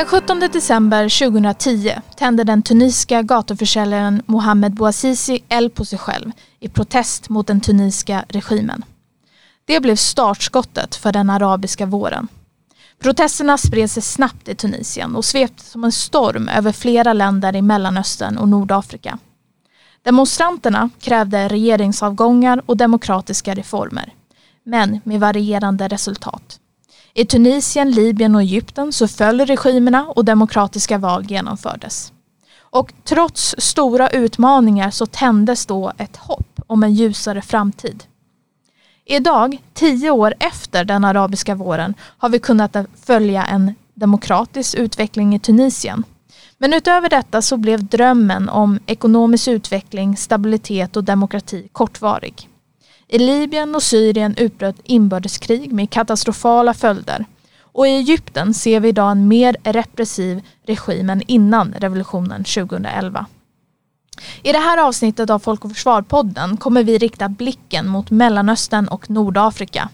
Den 17 december 2010 tände den tunisiska gatuförsäljaren Mohamed Bouazizi eld på sig själv i protest mot den tunisiska regimen. Det blev startskottet för den arabiska våren. Protesterna spred sig snabbt i Tunisien och svepte som en storm över flera länder i Mellanöstern och Nordafrika. Demonstranterna krävde regeringsavgångar och demokratiska reformer, men med varierande resultat. I Tunisien, Libyen och Egypten så föll regimerna och demokratiska val genomfördes. Och trots stora utmaningar så tändes då ett hopp om en ljusare framtid. Idag, tio år efter den arabiska våren, har vi kunnat följa en demokratisk utveckling i Tunisien. Men utöver detta så blev drömmen om ekonomisk utveckling, stabilitet och demokrati kortvarig. I Libyen och Syrien utbröt inbördeskrig med katastrofala följder. Och i Egypten ser vi idag en mer repressiv regim än innan revolutionen 2011. I det här avsnittet av Folk och Försvar-podden kommer vi rikta blicken mot Mellanöstern och Nordafrika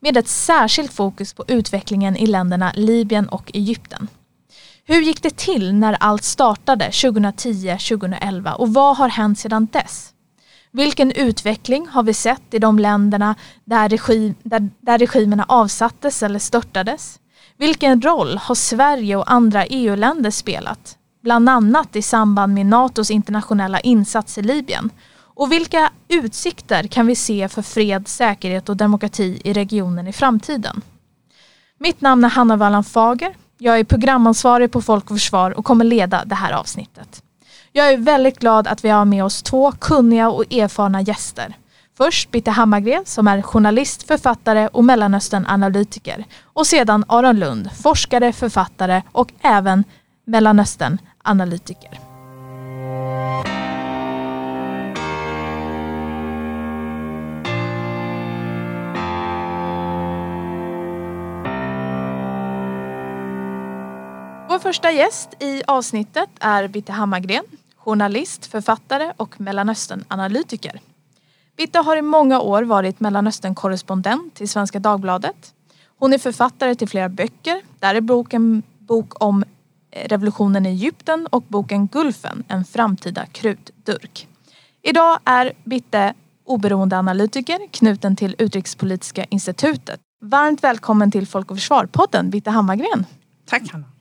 med ett särskilt fokus på utvecklingen i länderna Libyen och Egypten. Hur gick det till när allt startade 2010-2011 och vad har hänt sedan dess? Vilken utveckling har vi sett i de länderna där, regim, där, där regimerna avsattes eller störtades? Vilken roll har Sverige och andra EU-länder spelat? Bland annat i samband med NATOs internationella insats i Libyen. Och vilka utsikter kan vi se för fred, säkerhet och demokrati i regionen i framtiden? Mitt namn är Hanna Wallan Fager. Jag är programansvarig på Folk och Försvar och kommer leda det här avsnittet. Jag är väldigt glad att vi har med oss två kunniga och erfarna gäster. Först Bitte Hammargren som är journalist, författare och Mellanöstern-analytiker. Och sedan Aron Lund, forskare, författare och även Mellanöstern-analytiker. Vår första gäst i avsnittet är Bitte Hammargren journalist, författare och Mellanöstern-analytiker. Bitte har i många år varit Mellanöstern-korrespondent till Svenska Dagbladet. Hon är författare till flera böcker. Där är boken bok om eh, revolutionen i Egypten och boken Gulfen, en framtida krutdurk. Idag är Bitte oberoende analytiker knuten till Utrikespolitiska institutet. Varmt välkommen till Folk och Försvar-podden, Bitte Hammargren. Tack Hanna.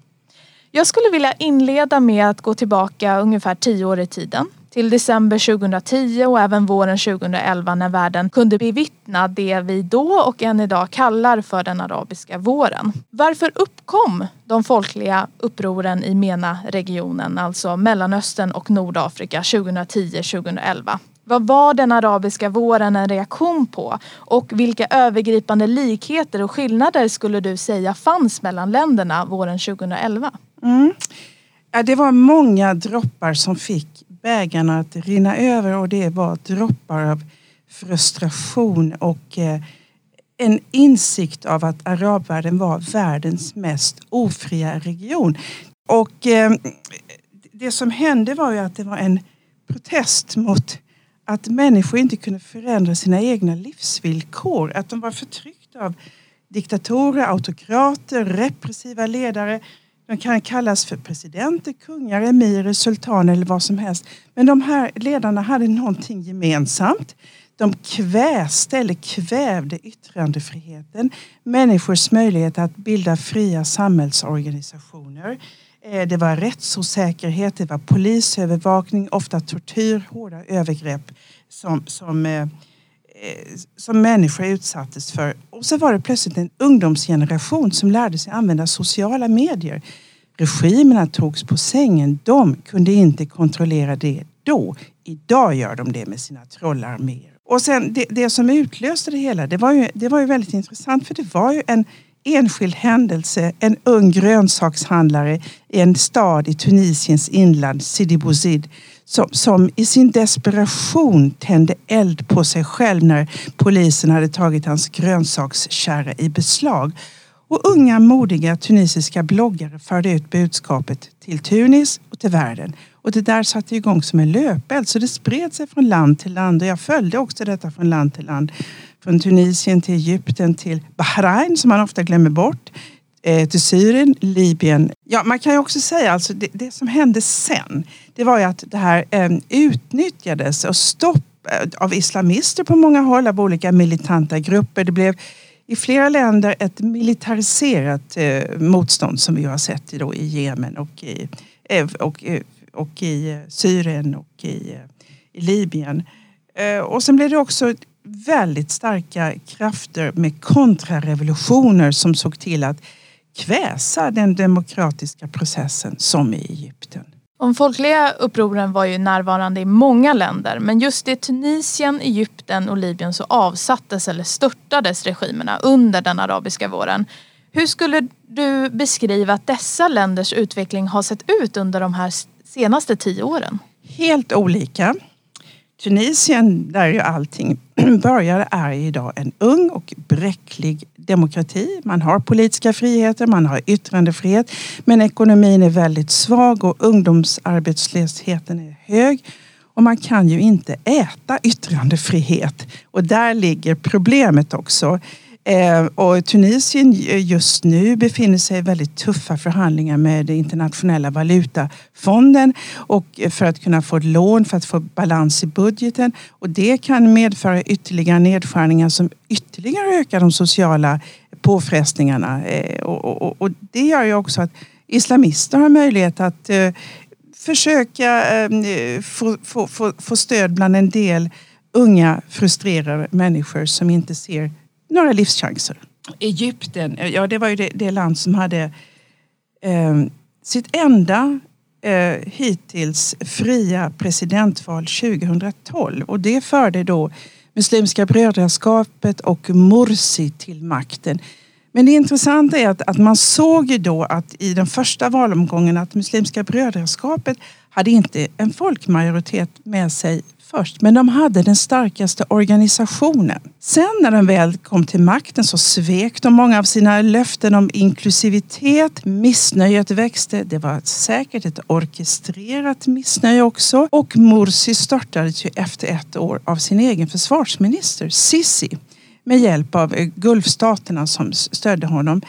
Jag skulle vilja inleda med att gå tillbaka ungefär tio år i tiden. Till december 2010 och även våren 2011 när världen kunde bevittna det vi då och än idag kallar för den arabiska våren. Varför uppkom de folkliga upproren i MENA-regionen, alltså Mellanöstern och Nordafrika 2010-2011? Vad var den arabiska våren en reaktion på? Och vilka övergripande likheter och skillnader skulle du säga fanns mellan länderna våren 2011? Mm. Ja, det var många droppar som fick bägarna att rinna över och det var droppar av frustration och eh, en insikt av att arabvärlden var världens mest ofria region. Och eh, det som hände var ju att det var en protest mot att människor inte kunde förändra sina egna livsvillkor. Att de var förtryckta av diktatorer, autokrater, repressiva ledare de kan kallas för presidenter, kungar, emirer, sultaner eller vad som helst. Men de här ledarna hade någonting gemensamt. De kväste eller kvävde yttrandefriheten, människors möjlighet att bilda fria samhällsorganisationer. Eh, det var rättsosäkerhet, det var polisövervakning, ofta tortyr, hårda övergrepp som, som Eh, Eh, som människor utsattes för. Och så var det plötsligt en ungdomsgeneration som lärde sig använda sociala medier. Regimerna togs på sängen. De kunde inte kontrollera det då. Idag gör de det med sina trollarméer. Och sen det, det, som utlöste det hela, det var, ju, det var ju väldigt intressant för det var ju en enskild händelse. En ung grönsakshandlare i en stad i Tunisiens inland, Sidi Bouzid, som, som, i sin desperation tände eld på sig själv när polisen hade tagit hans grönsakskärra i beslag. Och unga modiga tunisiska bloggare förde ut budskapet till Tunis och till världen. Och det där satte igång som en löpeld så det spred sig från land till land och jag följde också detta från land till land. Från Tunisien till Egypten till Bahrain som man ofta glömmer bort. Eh, till Syrien, Libyen. Ja, man kan ju också säga alltså det, det som hände sen. Det var ju att det här eh, utnyttjades och stopp eh, av islamister på många håll av olika militanta grupper. Det blev i flera länder ett militariserat eh, motstånd som vi har sett då i Jemen och i, eh, och, eh, och i eh, Syrien och i, i Libyen. Och sen blev det också väldigt starka krafter med kontrarevolutioner som såg till att kväsa den demokratiska processen som i Egypten. De folkliga upproren var ju närvarande i många länder men just i Tunisien, Egypten och Libyen så avsattes eller störtades regimerna under den arabiska våren. Hur skulle du beskriva att dessa länders utveckling har sett ut under de här senaste tio åren? Helt olika. Tunisien, där ju allting började, är idag en ung och bräcklig demokrati. Man har politiska friheter, man har yttrandefrihet. Men ekonomin är väldigt svag och ungdomsarbetslösheten är hög. Och man kan ju inte äta yttrandefrihet. Och där ligger problemet också. Eh, och Tunisien just nu befinner sig i väldigt tuffa förhandlingar med internationella valutafonden och för att kunna få ett lån för att få balans i budgeten. Och det kan medföra ytterligare nedskärningar som ytterligare ökar de sociala påfrestningarna. Eh, och, och, och, det gör ju också att islamister har möjlighet att eh, försöka ehm, få, få, få, få stöd bland en del unga frustrerade människor som inte ser några livschanser. Egypten, eh, ja det var ju det, det land som hade eh, sitt enda eh, hittills fria presidentval 2012 och det förde då Muslimska brödraskapet och Morsi till makten. Men det intressanta är att, att man såg ju då att i den första valomgången att Muslimska brödraskapet hade inte en folkmajoritet med sig först, men de hade den starkaste organisationen. Sen när de väl kom till makten så svek de många av sina löften om inklusivitet. Missnöjet växte. Det var säkert ett orkestrerat missnöje också. Och Morsi störtades ju efter ett år av sin egen försvarsminister Sisi med hjälp av eh, Gulfstaterna som stödde honom.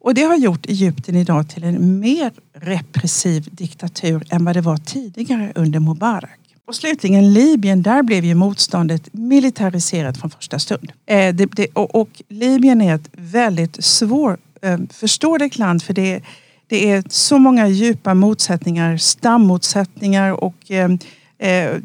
Och det har gjort Egypten idag till en mer repressiv diktatur än vad det var tidigare under Mubarak. Och slutligen Libyen, där blev ju motståndet militariserat från första stund. Eh, det, det, och, och, Libyen är ett väldigt svårförståeligt eh, land för det, det är så många djupa motsättningar, stammotsättningar och eh, eh,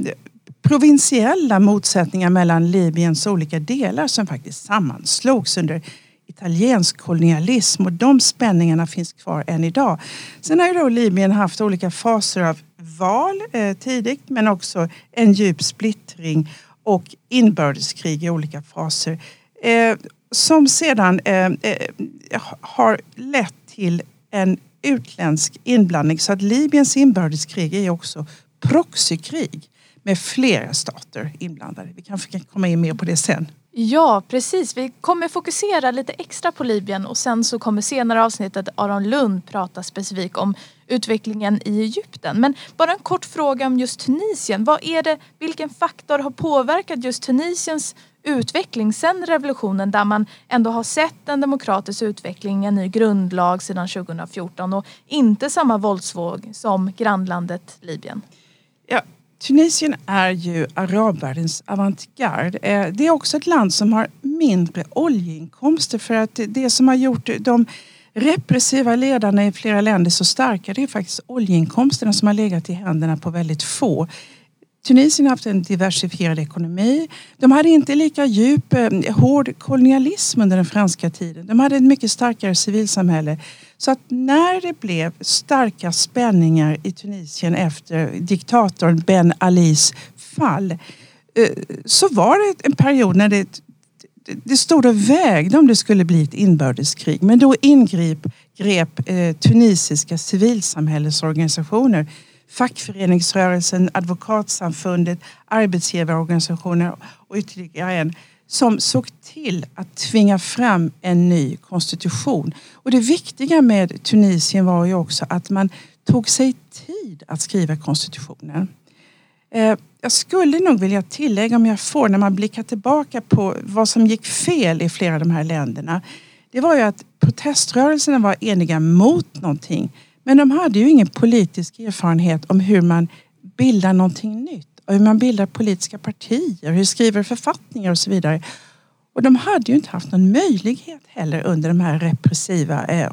provinsiella motsättningar mellan Libyens olika delar som faktiskt sammanslogs under italiensk kolonialism och de spänningarna finns kvar än idag. Sen har ju då Libyen haft olika faser av val eh, tidigt men också en djup splittring och inbördeskrig i olika faser. Eh, som sedan eh, eh har lett till en utländsk inblandning. Så att Libyens inbördeskrig är också proxykrig med flera stater inblandade. Vi kanske kan komma in mer på det sen. Ja, precis. Vi kommer fokusera lite extra på Libyen och sen så kommer senare avsnittet Aron Lund prata specifikt om utvecklingen i Egypten. Men bara en kort fråga om just Tunisien. Vad är det, vilken faktor har påverkat just Tunisiens utveckling sedan revolutionen där man ändå har sett en demokratisk utveckling, en ny grundlag sedan 2014 och inte samma våldsvåg som grannlandet Libyen? Ja, Tunisien är ju arabvärldens avantgarde. Eh, det är också ett land som har mindre oljeinkomster för att det som har gjort de repressiva ledarna i flera länder så starka det är faktiskt oljeinkomsterna som har legat i händerna på väldigt få. Tunisien har haft en diversifierad ekonomi. De hade inte lika djup, eh, hård kolonialism under den franska tiden. De hade ett mycket starkare civilsamhälle. Så att när det blev starka spänningar i Tunisien efter diktatorn Ben Alis fall eh, så var det en period när det det stod och vägde om det skulle bli ett inbördeskrig. Men då ingrep grep, eh, tunisiska civilsamhällesorganisationer, fackföreningsrörelsen, advokatsamfundet, arbetsgivarorganisationer och ytterligare en som såg till att tvinga fram en ny konstitution. Och det viktiga med Tunisien var ju också att man tog sig tid att skriva konstitutionen. Eh, jag skulle nog vilja tillägga om jag får när man blickar tillbaka på vad som gick fel i flera av de här länderna. Det var ju att proteströrelserna var eniga mot någonting men de hade ju ingen politisk erfarenhet om hur man bildar någonting nytt och hur man bildar politiska partier, hur skriver författningar och så vidare. Och de hade ju inte haft någon möjlighet heller under de här repressiva eh,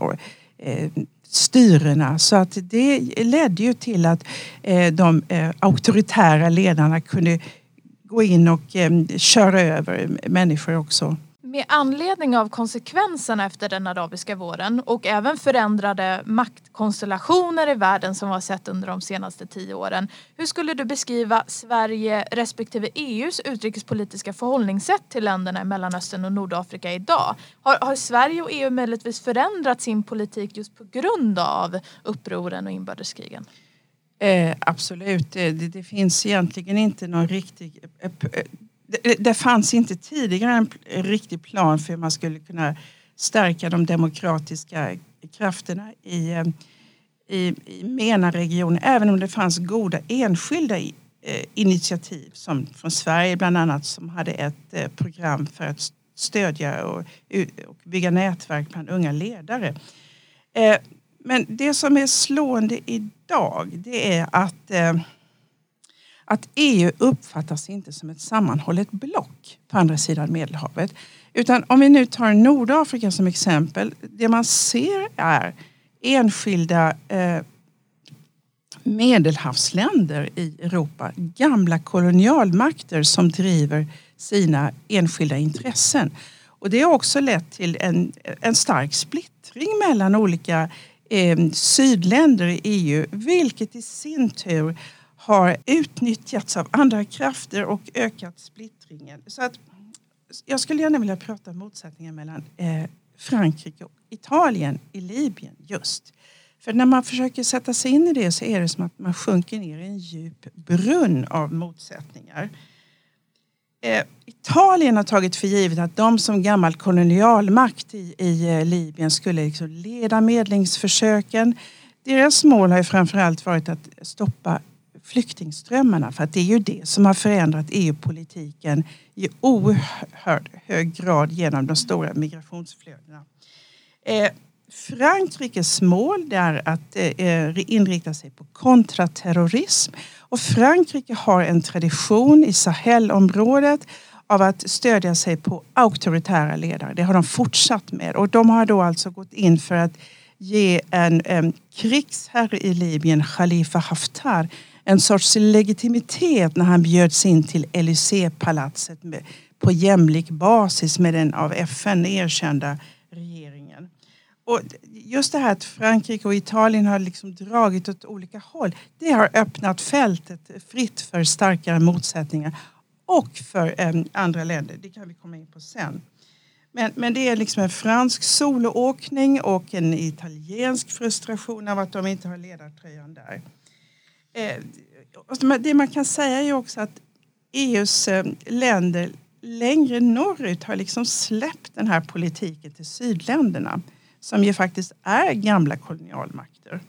eh styrena. Så att det ledde ju till att eh, de eh, auktoritära ledarna kunde gå in och eh, köra över människor också. Med anledning av konsekvenserna efter den arabiska våren och även förändrade maktkonstellationer i världen som vi har sett under de senaste tio åren. Hur skulle du beskriva Sverige respektive EUs utrikespolitiska förhållningssätt till länderna i Mellanöstern och Nordafrika idag? Har, har Sverige och EU möjligtvis förändrat sin politik just på grund av upproren och inbördeskrigen? Eh, absolut, det, det, finns egentligen inte någon riktig eh, eh det, det fanns inte tidigare en, en riktig plan för hur man skulle kunna stärka de demokratiska krafterna i, eh, i, i MENA-regionen även om det fanns goda enskilda eh, initiativ som från Sverige bland annat som hade ett eh, program för att stödja och, och bygga nätverk bland unga ledare. Eh, men det som är slående idag det är att eh, att EU uppfattas inte som ett sammanhållet block på andra sidan Medelhavet. Utan om vi nu tar Nordafrika som exempel. Det man ser är enskilda eh, medelhavsländer i Europa. Gamla kolonialmakter som driver sina enskilda intressen. Och det har också lett till en, en stark splittring mellan olika eh, sydländer i EU vilket i sin tur har utnyttjats av andra krafter och ökat splittringen. Så att, jag skulle gärna vilja prata om motsättningen mellan eh, Frankrike och Italien i Libyen just. För när man försöker sätta sig in i det så är det som att man sjunker ner i en djup brunn av motsättningar. Eh, Italien har tagit för givet att de som gammal kolonialmakt i, i eh, Libyen skulle liksom leda medlingsförsöken. Deras mål har framförallt varit att stoppa flyktingströmmarna för att det är ju det som har förändrat EU-politiken i oerhört hög grad genom de stora migrationsflödena. Eh, Frankrikes mål är att eh, eh, inrikta sig på kontraterrorism och Frankrike har en tradition i Sahelområdet av att stödja sig på auktoritära ledare. Det har de fortsatt med och de har då alltså gått in för att ge en, en krigsherre i Libyen, Khalifa Haftar, en sorts legitimitet när han bjöds in till Élysée-palatset på jämlik basis med den av FN erkända regeringen. Och just det här att Frankrike och Italien har liksom dragit åt olika håll det har öppnat fältet fritt för starkare motsättningar och för eh, andra länder. Det kan vi komma in på sen. Men, men det är liksom en fransk soloåkning och en italiensk frustration av att de inte har ledartröjan där. Eh, det man kan säga är också att EUs eh, länder längre norrut har liksom släppt den här politiken till sydländerna som ju faktiskt är gamla kolonialmakter.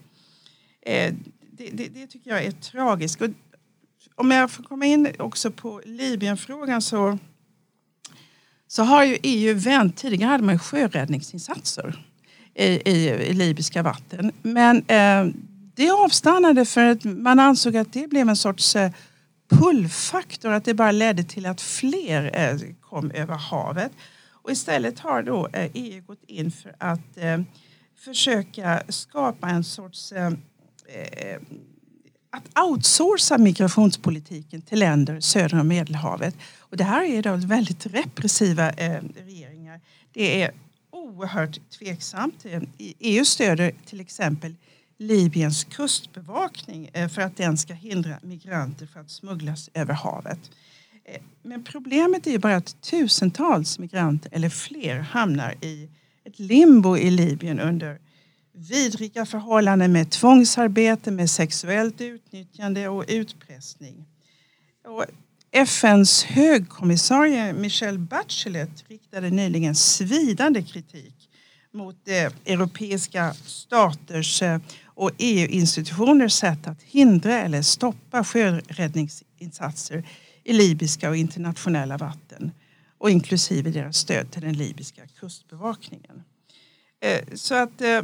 Eh, det, det, det tycker jag är tragiskt. Och om jag får komma in också på Libyenfrågan så, så har ju EU vänt. Tidigare hade man sjöräddningsinsatser i, i, i libyska vatten. Men eh, det avstannade för att man ansåg att det blev en sorts eh, pullfaktor, att det bara ledde till att fler eh, kom över havet. Och istället har då eh, EU gått in för att försöka skapa en sorts att outsourca migrationspolitiken till länder söder om Medelhavet. Och det här är då väldigt repressiva regeringar. Det är oerhört tveksamt. EU stöder till exempel Libyens kustbevakning eh, för att den ska hindra migranter från att smugglas över havet. Eh, men problemet är ju bara att tusentals migranter eller fler hamnar i ett limbo i Libyen under vidriga förhållanden med tvångsarbete, med sexuellt utnyttjande och utpressning. Och FNs högkommissarie Michelle Bachelet riktade nyligen svidande kritik mot eh, europeiska staters och EU-institutioners sätt att hindra eller stoppa sjöräddningsinsatser i libyska och internationella vatten och inklusive deras stöd till den libyska kustbevakningen. Eh, så att eh,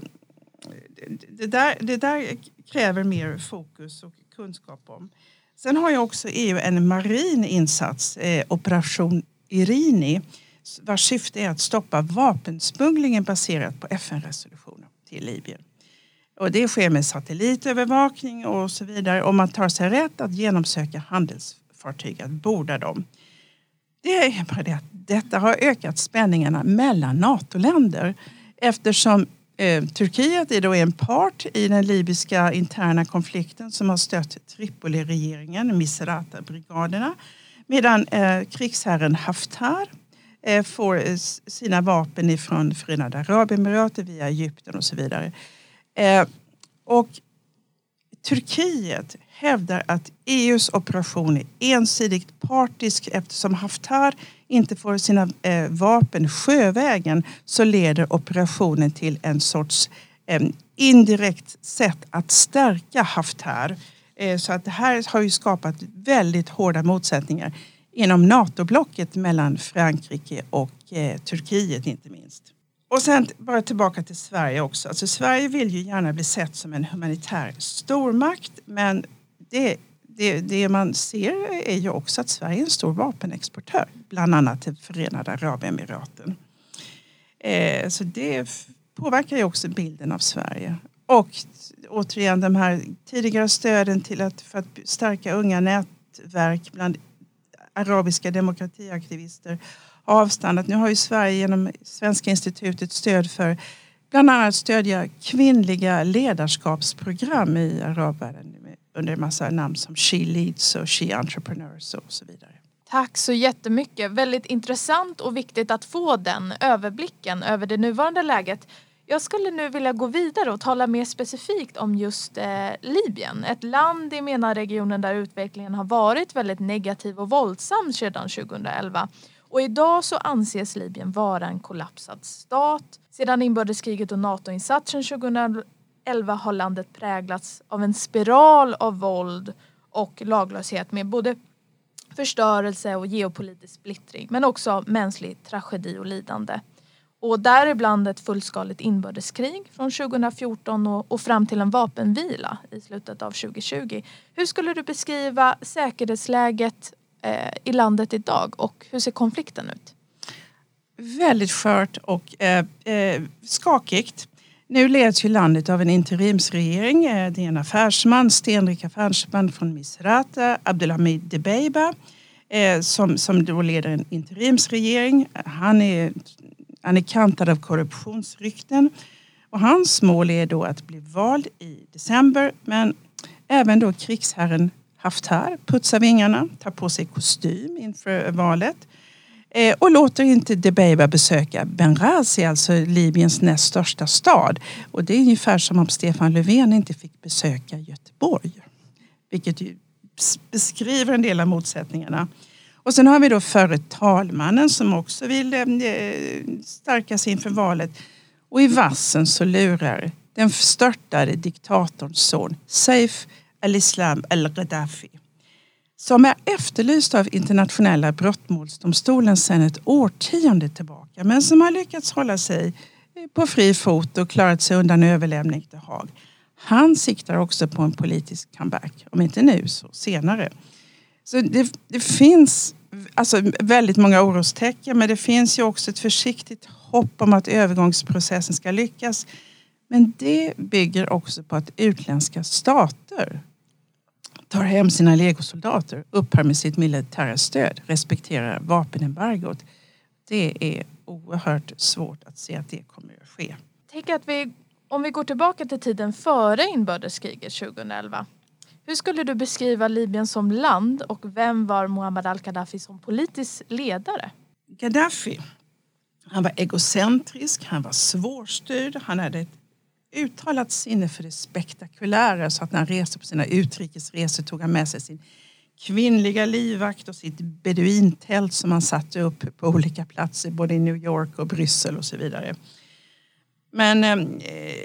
det där, det där kräver mer fokus och kunskap om. Sen har ju också EU en marin insats, eh, Operation Irini, vars syfte är att stoppa vapensmugglingen baserat på FN-resolutioner till Libyen. Och det sker med satellitövervakning och så vidare och man tar sig rätt att genomsöka handelsfartyg, att borda dem. Det är bara det att detta har ökat spänningarna mellan NATO-länder eftersom eh, Turkiet är då en part i den libyska interna konflikten som har stött Tripoli-regeringen, Misrata-brigaderna medan eh, krigsherren Haftar eh, får eh, sina vapen ifrån Förenade Arabemiraten via Egypten och så vidare. Eh, och Turkiet hävdar att EUs operation är ensidigt partisk eftersom Haftar inte får sina eh, vapen sjövägen så leder operationen till en sorts eh, indirekt sätt att stärka Haftar. Eh, så att det här har ju skapat väldigt hårda motsättningar inom NATO-blocket mellan Frankrike och eh, Turkiet inte minst. Och sen bara tillbaka till Sverige också. Alltså Sverige vill ju gärna bli sett som en humanitär stormakt men det, det, det man ser är ju också att Sverige är en stor vapenexportör. Bland annat till Förenade Arabemiraten. Eh, så det påverkar ju också bilden av Sverige. Och återigen de här tidigare stöden till att, för att stärka unga nätverk bland arabiska demokratiaktivister avstannat. Nu har ju Sverige genom Svenska institutet stöd för bland annat stödja kvinnliga ledarskapsprogram i arabvärlden under en massa namn som She Leads och She Entrepreneurs och så vidare. Tack så jättemycket. Väldigt intressant och viktigt att få den överblicken över det nuvarande läget. Jag skulle nu vilja gå vidare och tala mer specifikt om just eh, Libyen. Ett land i MENA-regionen där utvecklingen har varit väldigt negativ och våldsam sedan 2011. Och idag så anses Libyen vara en kollapsad stat. Sedan inbördeskriget och NATO-insatsen 2011 har landet präglats av en spiral av våld och laglöshet med både förstörelse och geopolitisk splittring men också mänsklig tragedi och lidande. Och däribland ett fullskaligt inbördeskrig från 2014 och, och, fram till en vapenvila i slutet av 2020. Hur skulle du beskriva säkerhetsläget eh, i landet idag och hur ser konflikten ut? Väldigt skört och eh, eh, skakigt. Nu leds ju landet av en interimsregering. Eh, det är en affärsman, stenrik affärsman från Misrata, Abdelhamid Debeiba eh, som, som då leder en interimsregering. Han är, han är kantad av korruptionsrykten och hans mål är då att bli vald i december men även då krigsherren haft här, putsar vingarna, tar på sig kostym inför valet eh, och låter inte Debeiba besöka Benghazi, alltså Libyens näst största stad. Och det är ungefär som om Stefan Löfven inte fick besöka Göteborg. Vilket ju beskriver en del av motsättningarna. Och sen har vi då förre talmannen som också vill eh, stärka sig inför valet. Och i vassen så lurar den störtade diktatorns son Saif al-Islam al-Gaddafi som är efterlyst av internationella brottmålsdomstolen sedan ett årtionde tillbaka men som har lyckats hålla sig eh, på fri fot och klarat sig undan överlämning till Haag. Han siktar också på en politisk comeback, om inte nu så senare. Så det, det finns alltså, väldigt många orostecken men det finns ju också ett försiktigt hopp om att övergångsprocessen ska lyckas. Men det bygger också på att utländska stater tar hem sina legosoldater, upphör med sitt militära stöd, respekterar vapenembargot. Det är oerhört svårt att se att det kommer att ske. Tänk att vi, om vi går tillbaka till tiden före inbördeskriget 2011. Hur skulle du beskriva Libyen som land och vem var Muammar al-Gaddafi som politisk ledare? Gaddafi, han var egocentrisk, han var svårstyrd, han hade ett uttalat sinne för det spektakulära så att när han reste på sina utrikesresor tog han med sig sin kvinnliga livvakt och sitt beduintält som han satte upp på olika platser både i New York och Bryssel och så vidare. Men eh,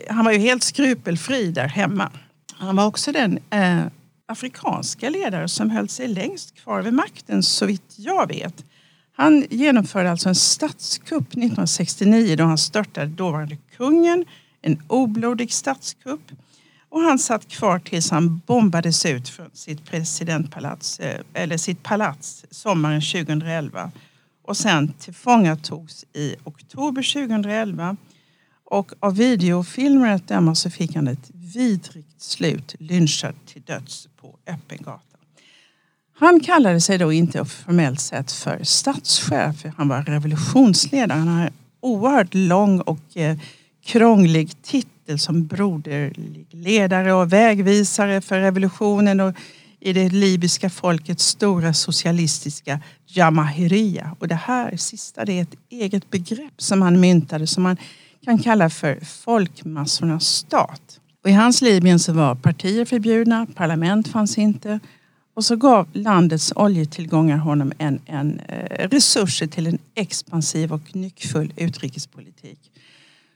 han var ju helt skrupelfri där hemma. Han var också den eh, afrikanska ledare som höll sig längst kvar vid makten så vitt jag vet. Han genomförde alltså en statskupp 1969 då han störtade dåvarande kungen, en oblodig statskupp. Och han satt kvar tills han bombades ut från sitt presidentpalats, eh, eller sitt palats sommaren 2011. Och sen tillfångatogs i oktober 2011 och av videofilmer att döma så fick han ett vidrigt slut, lynchad till döds på öppen gata. Han kallade sig då inte formellt sett för statschef, han var revolutionsledare. Han har en oerhört lång och eh, krånglig titel som broderlig ledare och vägvisare för revolutionen och i det libyska folkets stora socialistiska Jamahiria. Och det här sista det är ett eget begrepp som han myntade som man kan kalla för folkmassornas stat. Och I hans Libyen så var partier förbjudna, parlament fanns inte och så gav landets oljetillgångar honom en, en eh, resurser till en expansiv och nyckfull utrikespolitik.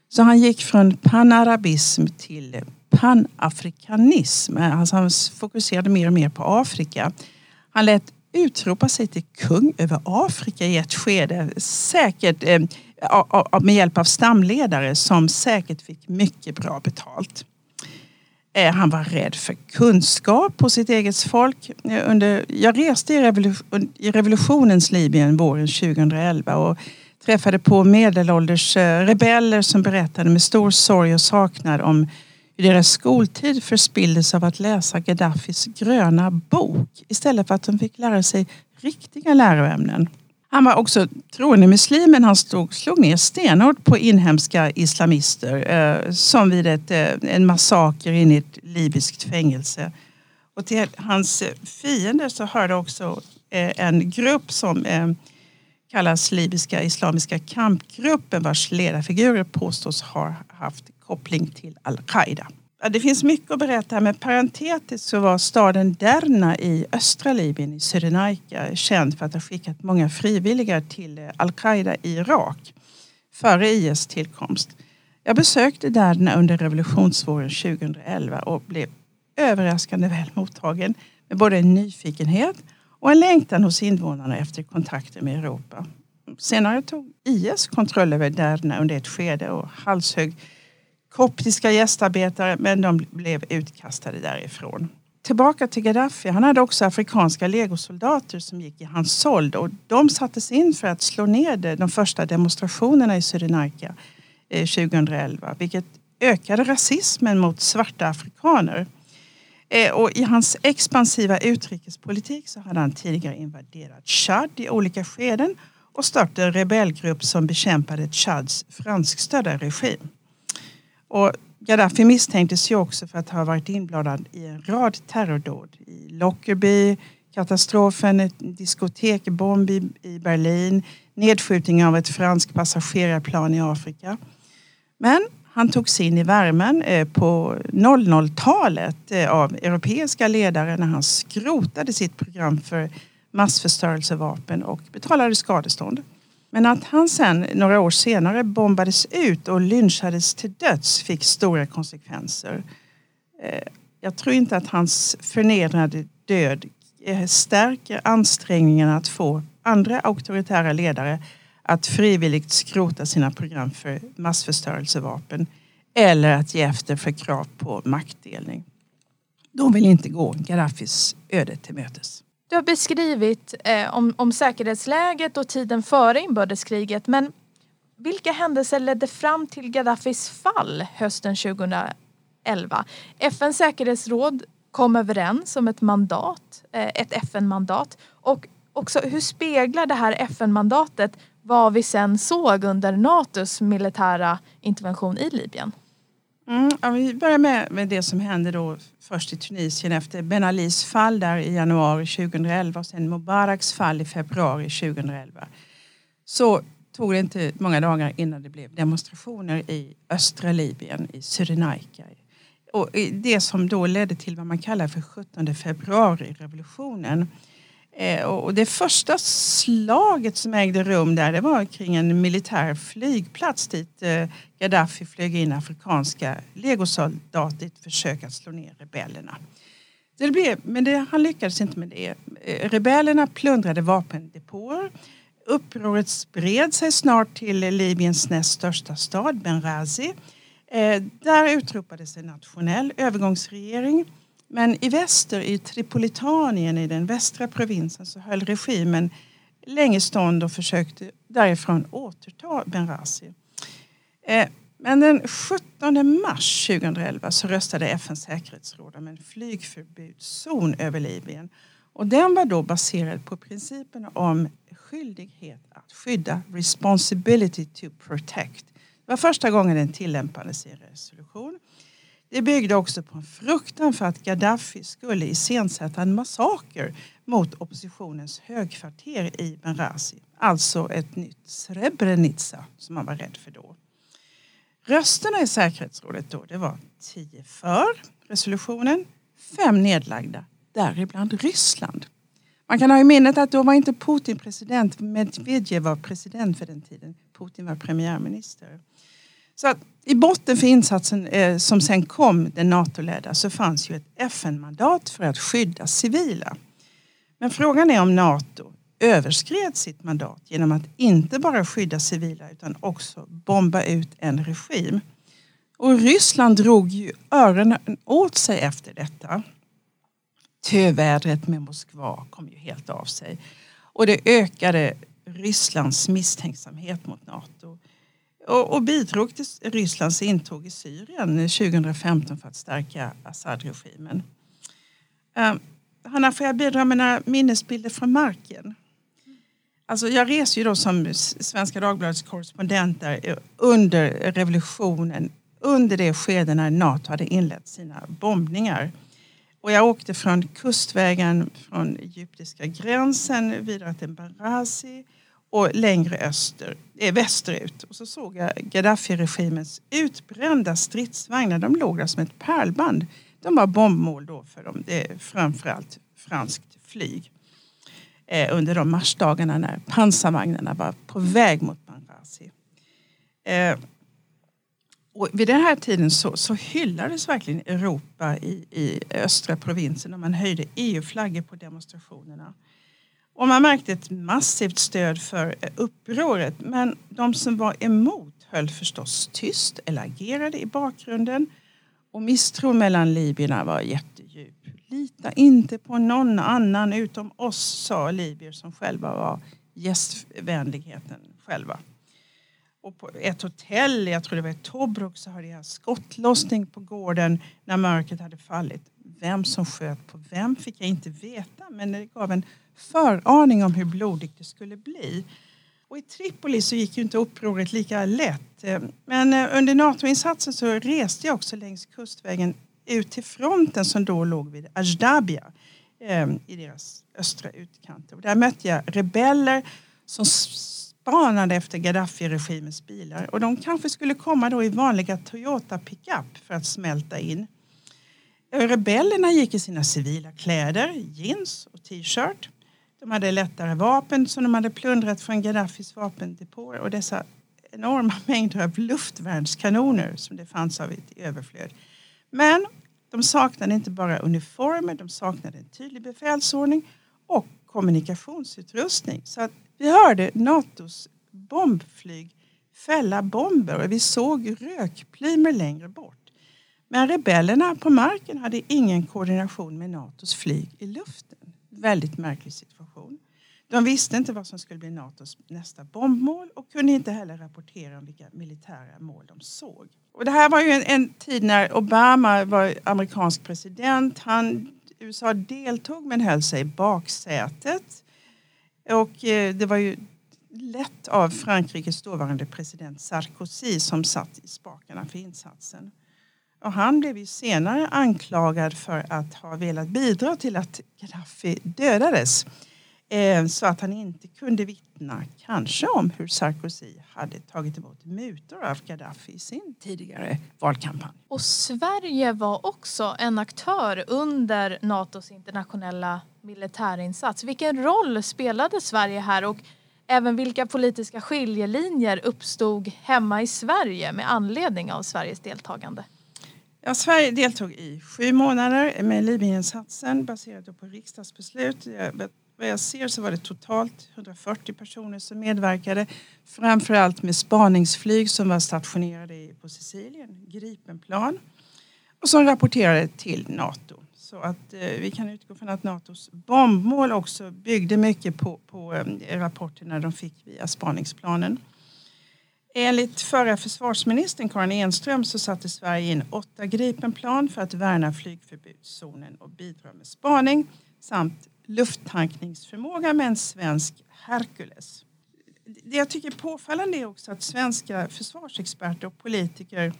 Så han gick från panarabism till panafrikanism. Alltså han fokuserade mer och mer på Afrika. Han lät utropa sig till kung över Afrika i ett skede. Säkert eh, med hjälp av stamledare som säkert fick mycket bra betalt. Eh, han var rädd för kunskap på sitt eget folk. Eh, under, jag reste i, revolution, i revolutionens Libyen våren 2011 och träffade på medelålders eh, rebeller som berättade med stor sorg och saknad om hur deras skoltid förspilldes av att läsa Gaddafis gröna bok istället för att de fick lära sig riktiga läroämnen. Han var också troende muslim men han stod, slog ner stenhårt på inhemska islamister eh, som vid ett, eh, en massaker in i ett libyskt fängelse. Och till hans fiender så hörde också eh, en grupp som eh, kallas Libyska Islamiska kampgruppen vars ledarfigurer påstås ha haft koppling till al-Qaida. Det finns mycket att berätta men parentetiskt så var staden Derna i östra Libyen i Cyrenaica känd för att ha skickat många frivilliga till al-Qaida i Irak före IS tillkomst. Jag besökte Derna under revolutionsvåren 2011 och blev överraskande väl mottagen med både en nyfikenhet och en längtan hos invånarna efter kontakter med Europa. Senare tog IS kontroll över Derna under ett skede och halshögg koptiska gästarbetare men de blev utkastade därifrån. Tillbaka till Gaddafi. Han hade också afrikanska legosoldater som gick i hans sold och de sattes in för att slå ner de första demonstrationerna i Cyrenaica 2011 eh, vilket ökade rasismen mot svarta afrikaner. Eh, och I hans expansiva utrikespolitik så hade han tidigare invaderat Chad i olika skeden och startat en rebellgrupp som bekämpade Chads franskstödda regim. Och Gaddafi misstänktes ju också för att ha varit inblandad i en rad terrordåd. I Lockerbie, katastrofen, ett diskotekbomb i Berlin, nedskjutning av ett franskt passagerarplan i Afrika. Men han togs in i värmen eh, på 00-talet eh, av europeiska ledare när han skrotade sitt program för massförstörelsevapen och betalade skadestånd. Men att han sen några år senare bombades ut och lynchades till döds fick stora konsekvenser. Eh, jag tror inte att hans förnedrande död stärker ansträngningarna att få andra auktoritära ledare att frivilligt skrota sina program för massförstörelsevapen eller att ge efter för krav på maktdelning. De vill inte gå Gaddafis öde till mötes. Du har beskrivit eh, om, om säkerhetsläget och tiden före inbördeskriget men vilka händelser ledde fram till Gaddafis fall hösten 2011? FNs säkerhetsråd kom överens om ett mandat, eh, ett FN-mandat och också hur speglar det här FN-mandatet vad vi sen såg under NATOs militära intervention i Libyen? Mm, ja, vi börjar med, med det som hände då först i Tunisien efter Ben Alis fall där i januari 2011 och sen Mubaraks fall i februari 2011. Så tog det inte många dagar innan det blev demonstrationer i östra Libyen, i Cyrenaica. Och det som då ledde till vad man kallar för 17 februari-revolutionen. Eh, och det första slaget som ägde rum där det var kring en militär flygplats dit eh, Gaddafi flög in afrikanska legosoldater i ett försök att slå ner rebellerna. Det blev, men det, han lyckades inte med det. Eh, rebellerna plundrade vapendepåer. Upproret spred sig snart till Libyens näst största stad, Benghazi. Där utropades en nationell övergångsregering men i väster, i Tripolitanien, i den västra provinsen, så höll regimen länge stånd och försökte därifrån återta Benghazi. Eh, men den 17 mars 2011 så röstade FNs säkerhetsråd om en flygförbudszon över Libyen. Och den var då baserad på principen om skyldighet att skydda, responsibility to protect. Det var första gången den tillämpades i en resolution. Det byggde också på en fruktan för att Gaddafi skulle iscensätta en massaker mot oppositionens högkvarter i Benghazi. Alltså ett nytt Srebrenica som man var rädd för då. Rösterna i säkerhetsrådet då, det var tio för resolutionen, fem nedlagda, däribland Ryssland. Man kan ha i minnet att då var inte Putin president, Medvedev var president för den tiden. Putin var premiärminister. Så att i botten för insatsen eh, som sen kom, den NATO-ledda, så fanns ju ett FN-mandat för att skydda civila. Men frågan är om NATO överskred sitt mandat genom att inte bara skydda civila utan också bomba ut en regim. Och Ryssland drog ju öronen åt sig efter detta. Tövädret med Moskva kom ju helt av sig. Och det ökade Rysslands misstänksamhet mot NATO och, och bidrog till Rysslands intåg i Syrien 2015 för att stärka Assad-regimen. Uh, Hanna, får jag bidra med några minnesbilder från marken? Alltså jag reser ju då som Svenska Dagbladets korrespondent där eh, under revolutionen, under det skede när Nato hade inlett sina bombningar. Och jag åkte från kustvägen från egyptiska gränsen vidare till Benghazi och längre öster, äh, västerut. Och så såg jag Gaddafi-regimens utbrända stridsvagnar. De låg där som ett pärlband. De var bombmål då för dem, det är framförallt franskt flyg. Eh, under de marsdagarna när pansarvagnarna var på väg mot Benghazi. Eh, och vid den här tiden så, så hyllades verkligen Europa i, i östra provinsen och man höjde EU-flaggor på demonstrationerna. Och man märkte ett massivt stöd för eh, upproret. Men de som var emot höll förstås tyst eller agerade i bakgrunden. Och misstron mellan libyerna var jättedjup. Lita inte på någon annan utom oss, sa libyer som själva var gästvänligheten själva. Och på ett hotell, jag tror det var i Tobruk, så hade jag skottlossning på gården när mörkret hade fallit. Vem som sköt på vem fick jag inte veta men det gav en föraning om hur blodigt det skulle bli. Och I Tripoli så gick ju inte upproret lika lätt. Men eh, under NATO-insatsen så reste jag också längs kustvägen ut till fronten som då låg vid Ajdabia ehm, i deras östra utkant. Och där mötte jag rebeller som spanade efter Gaddafi-regimens bilar. Och de kanske skulle komma då i vanliga Toyota pickup för att smälta in. Eh, rebellerna gick i sina civila kläder, jeans och t-shirt. De hade lättare vapen som de hade plundrat från Gaddafis vapendepåer och dessa enorma mängder av luftvärnskanoner som det fanns av i överflöd. Men de saknade inte bara uniformer, de saknade en tydlig befälsordning och kommunikationsutrustning. Så att vi hörde Natos bombflyg fälla bomber och vi såg rökplymer längre bort. Men rebellerna på marken hade ingen koordination med Natos flyg i luften. Väldigt märklig situation. De visste inte vad som skulle bli Natos nästa bombmål och kunde inte heller rapportera om vilka militära mål de såg. Och det här var ju en, en tid när Obama var amerikansk president. Han, USA deltog men höll sig i baksätet. Och eh, det var ju lett av Frankrikes dåvarande president Sarkozy som satt i spakarna för insatsen. Och han blev ju senare anklagad för att ha velat bidra till att Gaddafi dödades. Eh, så att han inte kunde vittna kanske om hur Sarkozy hade tagit emot mutor av Gaddafi i sin tidigare valkampanj. Och Sverige var också en aktör under Natos internationella militärinsats. Vilken roll spelade Sverige här och även vilka politiska skiljelinjer uppstod hemma i Sverige med anledning av Sveriges deltagande? Ja, Sverige deltog i sju månader med Libyeninsatsen baserat på riksdagsbeslut. Vad jag ser så var det totalt 140 personer som medverkade. Framförallt med spaningsflyg som var stationerade på Sicilien, Gripenplan. Och som rapporterade till NATO. Så att eh, vi kan utgå från att NATOs bombmål också byggde mycket på, på eh, rapporterna de fick via spaningsplanen. Enligt förra försvarsministern Karin Enström så satte Sverige in åtta Gripenplan för att värna flygförbudszonen och bidra med spaning samt lufttankningsförmåga med en svensk Hercules. Det jag tycker är påfallande är också att svenska försvarsexperter och politiker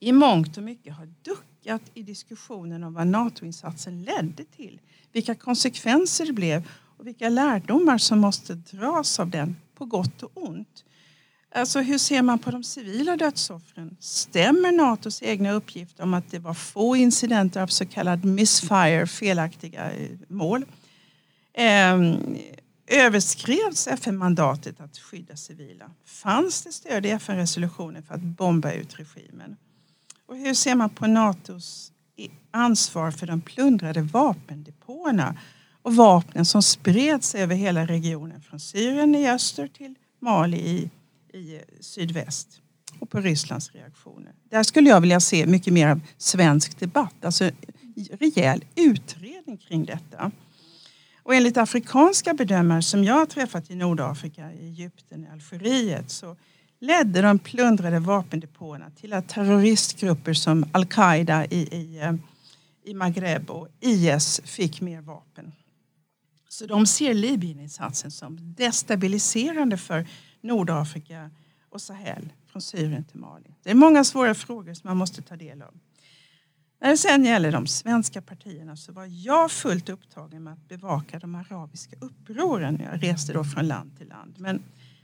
i mångt och mycket har duckat i diskussionen om vad NATO-insatsen ledde till. Vilka konsekvenser det blev och vilka lärdomar som måste dras av den på gott och ont. Alltså hur ser man på de civila dödsoffren? Stämmer Natos egna uppgifter om att det var få incidenter av så kallad misfire, felaktiga eh, mål? Eh, överskrevs FN-mandatet att skydda civila? Fanns det stöd i FN-resolutionen för att bomba ut regimen? Och hur ser man på Natos eh, ansvar för de plundrade vapendepåerna och vapnen som spreds över hela regionen från Syrien i öster till Mali i i sydväst och på Rysslands reaktioner. Där skulle jag vilja se mycket mer av svensk debatt, alltså rejäl utredning kring detta. Och enligt afrikanska bedömare som jag har träffat i Nordafrika, i Egypten, i Algeriet så ledde de plundrade vapendepåerna till att terroristgrupper som al-Qaida i, i, eh, i Maghreb och IS fick mer vapen. Så de ser Libyeninsatsen som destabiliserande för Nordafrika och Sahel, från Syrien till Mali. Det är många svåra frågor som man måste ta del av. När det sen gäller de svenska partierna så var jag fullt upptagen med att bevaka de arabiska upproren. Jag reste då från land till land. Men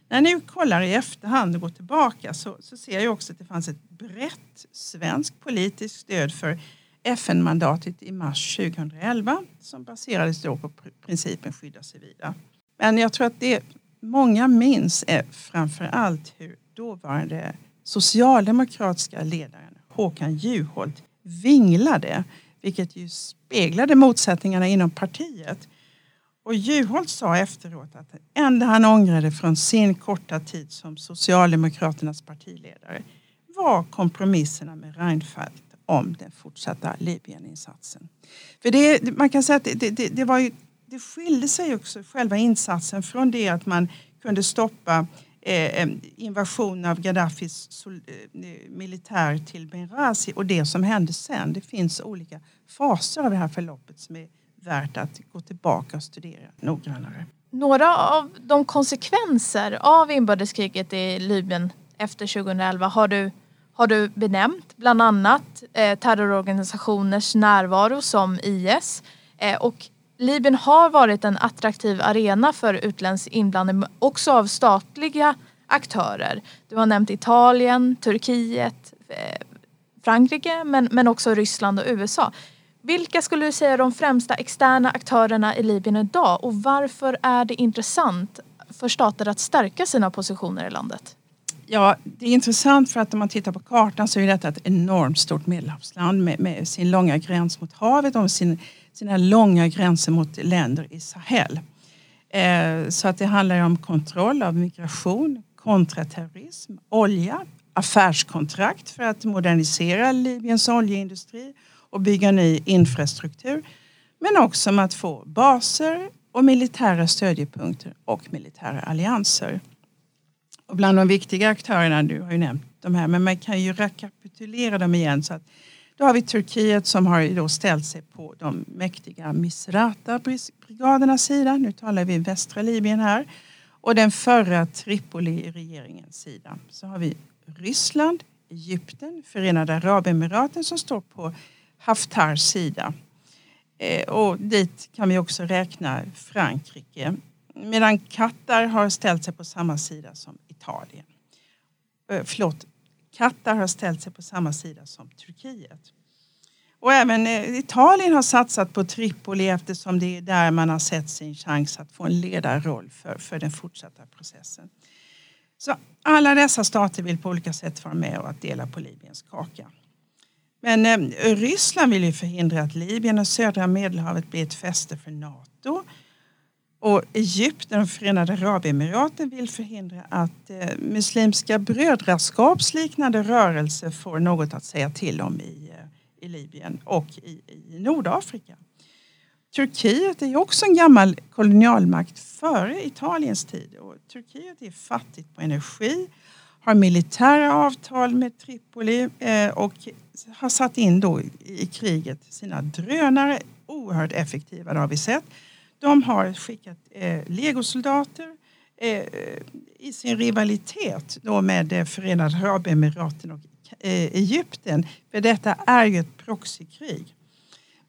när jag nu kollar i efterhand och går tillbaka så, så ser jag också att det fanns ett brett svenskt politiskt stöd för FN-mandatet i mars 2011 som baserades då på principen skydda civila. Men jag tror att det många minns är framför allt hur dåvarande socialdemokratiska ledaren Håkan Juholt vinglade, vilket ju speglade motsättningarna inom partiet. Och Juholt sa efteråt att det enda han ångrade från sin korta tid som Socialdemokraternas partiledare var kompromisserna med Reinfeldt om den fortsatta Libyeninsatsen. För det, man kan säga att det, det, det var ju det skilde sig också själva insatsen från det att man kunde stoppa eh, eh invasionen av Gaddafis eh, militär till Benghazi och det som hände sen. Det finns olika faser av det här förloppet som är värt att gå tillbaka och studera noggrannare. Några av de konsekvenser av inbördeskriget i Libyen efter 2011 har du, har du benämnt. Bland annat eh, terrororganisationers närvaro som IS eh, och Libyen har varit en attraktiv arena för utländsk inblandning också av statliga aktörer. Du har nämnt Italien, Turkiet, eh, Frankrike men, men också Ryssland och USA. Vilka skulle du säga är de främsta externa aktörerna i Libyen idag och varför är det intressant för stater att stärka sina positioner i landet? Ja, det är intressant för att om man tittar på kartan så är detta ett enormt stort medelhavsland med, med sin långa gräns mot havet och sin sina långa gränser mot länder i Sahel. Eh, så att det handlar om kontroll av migration, kontraterrorism, olja, affärskontrakt för att modernisera Libyens oljeindustri och bygga ny infrastruktur. Men också om att få baser och militära stödjepunkter och militära allianser. Och bland de viktiga aktörerna, du har ju nämnt de här, men man kan ju rekapitulera dem igen. så att då har vi Turkiet som har då ställt sig på de mäktiga Misrata-brigadernas sida. Nu talar vi västra Libyen här. Och den förra Tripoli-regeringens sida. Så har vi Ryssland, Egypten, Förenade Arabemiraten som står på Haftars sida. Eh, och dit kan vi också räkna Frankrike. Medan Qatar har ställt sig på samma sida som Italien. Eh, förlåt, Qatar har ställt sig på samma sida som Turkiet. Och även eh, Italien har satsat på Tripoli eftersom det är där man har sett sin chans att få en ledarroll för, för den fortsatta processen. Så alla dessa stater vill på olika sätt vara med och att dela på Libyens kaka. Men eh, Ryssland vill ju förhindra att Libyen och södra Medelhavet blir ett fäste för Nato. Och Egypten och Förenade Arabemiraten vill förhindra att eh, muslimska brödraskapsliknande rörelser får något att säga till om i, eh, i Libyen och i, i Nordafrika. Turkiet är också en gammal kolonialmakt före Italiens tid. Och Turkiet är fattigt på energi, har militära avtal med Tripoli eh, och har satt in då i kriget sina drönare. Oerhört effektiva, det har vi sett. De har skickat eh, legosoldater eh, i sin rivalitet då med eh, Förenade Arabemiraten och eh, Egypten. För detta är ju ett proxykrig.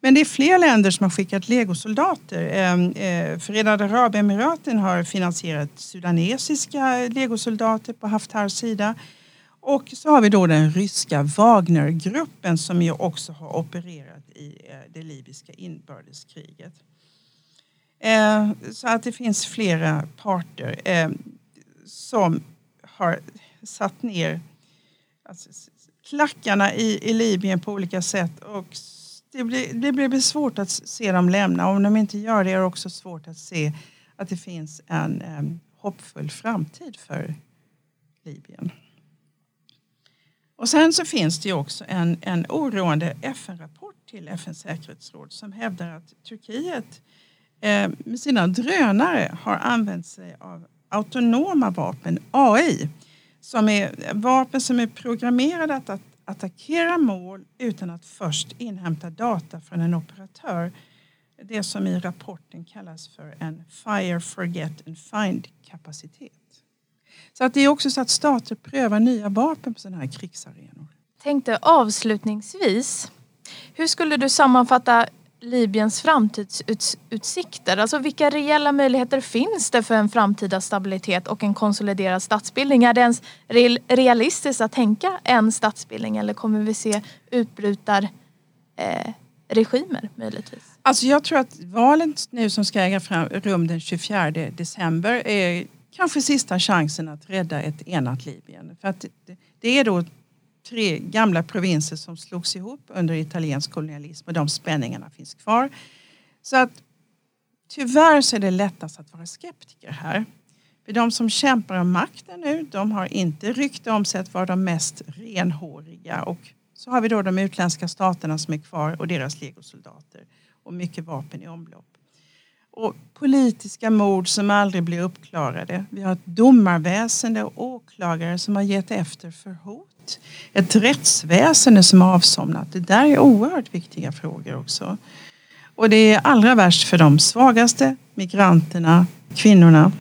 Men det är fler länder som har skickat legosoldater. Ehm, eh, Förenade Arabemiraten har finansierat sudanesiska legosoldater på Haftars sida. Och så har vi då den ryska Wagnergruppen som ju också har opererat i eh, det libyska inbördeskriget. Eh, så att det finns flera parter eh, som har satt ner alltså, klackarna i, i Libyen på olika sätt och det blir, det blir svårt att se dem lämna. Om de inte gör det är det också svårt att se att det finns en eh, hoppfull framtid för Libyen. Och sen så finns det också en, en oroande FN-rapport till FNs säkerhetsråd som hävdar att Turkiet eh, Eh, med sina drönare har använt sig av autonoma vapen, AI, som är vapen som är programmerade att attackera mål utan att först inhämta data från en operatör. Det som i rapporten kallas för en fire, forget and find kapacitet. Så att det är också så att stater prövar nya vapen på sådana här krigsarenor. Tänkte avslutningsvis, hur skulle du sammanfatta Libyens framtidsutsikter? Alltså vilka reella möjligheter finns det för en framtida stabilitet och en konsoliderad statsbildning? Är det ens realistiskt att tänka en statsbildning eller kommer vi se utbrytar eh, regimer möjligtvis? Alltså jag tror att valet nu som ska äga rum den 24 december är kanske sista chansen att rädda ett enat Libyen. För att det är då tre gamla provinser som slogs ihop under italiensk kolonialism och de spänningarna finns kvar. Så att tyvärr så är det lättast att vara skeptiker här. För de som kämpar om makten nu, de har inte rykte om sig att vara de mest renhåriga. Och så har vi då de utländska staterna som är kvar och deras legosoldater och mycket vapen i omlopp. Och politiska mord som aldrig blir uppklarade. Vi har ett domarväsende och åklagare som har gett efter för hot ett rättsväsende som har avsomnat. Det där är oerhört viktiga frågor också. Och det är allra värst för de svagaste, migranterna, kvinnorna.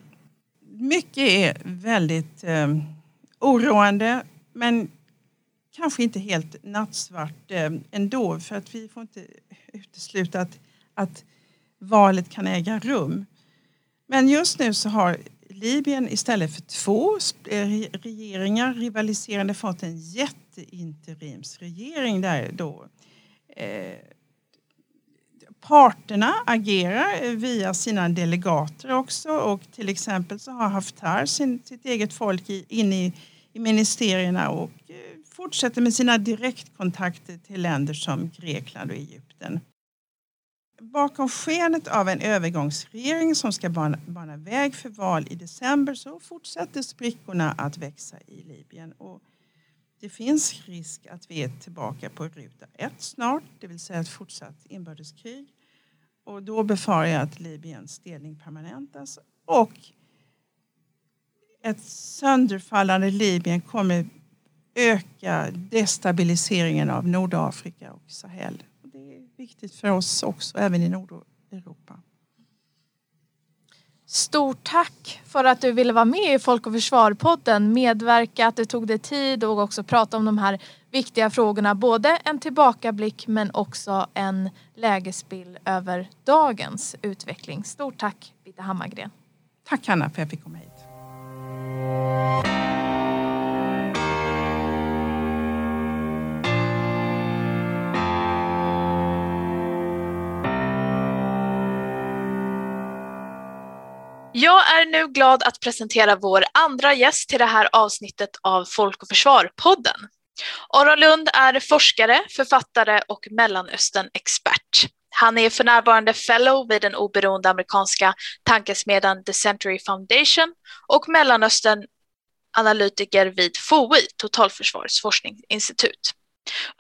Mycket är väldigt eh, oroande men kanske inte helt nattsvart eh, ändå för att vi får inte utesluta att, att valet kan äga rum. Men just nu så har Libyen istället för två eh, regeringar rivaliserande fått en jätteinterimsregering där då eh, parterna agerar via sina delegater också och till exempel så har Haftar sin, sitt eget folk i, inne i, i ministerierna och eh, fortsätter med sina direktkontakter till länder som Grekland och Egypten bakom skenet av en övergångsregering som ska bana, bana väg för val i december så fortsätter sprickorna att växa i Libyen. Och det finns risk att vi är tillbaka på ruta ett snart, det vill säga ett fortsatt inbördeskrig. Och då befarar jag att Libyens delning permanentas och ett sönderfallande Libyen kommer öka destabiliseringen av Nordafrika och Sahel viktigt för oss också, även i Nordeuropa. Stort tack för att du ville vara med i Folk och Försvar-podden, medverka, att du tog dig tid och också prata om de här viktiga frågorna. Både en tillbakablick men också en lägesbild över dagens utveckling. Stort tack Bitte Hammargren. Tack Hanna för att jag fick komma hit. Jag är nu glad att presentera vår andra gäst till det här avsnittet av Folk och Försvar-podden. Aron Lund är forskare, författare och Mellanöstern-expert. Han är för närvarande fellow vid den oberoende amerikanska tankesmedjan The Century Foundation och Mellanöstern analytiker vid FOI, Totalförsvarets forskningsinstitut.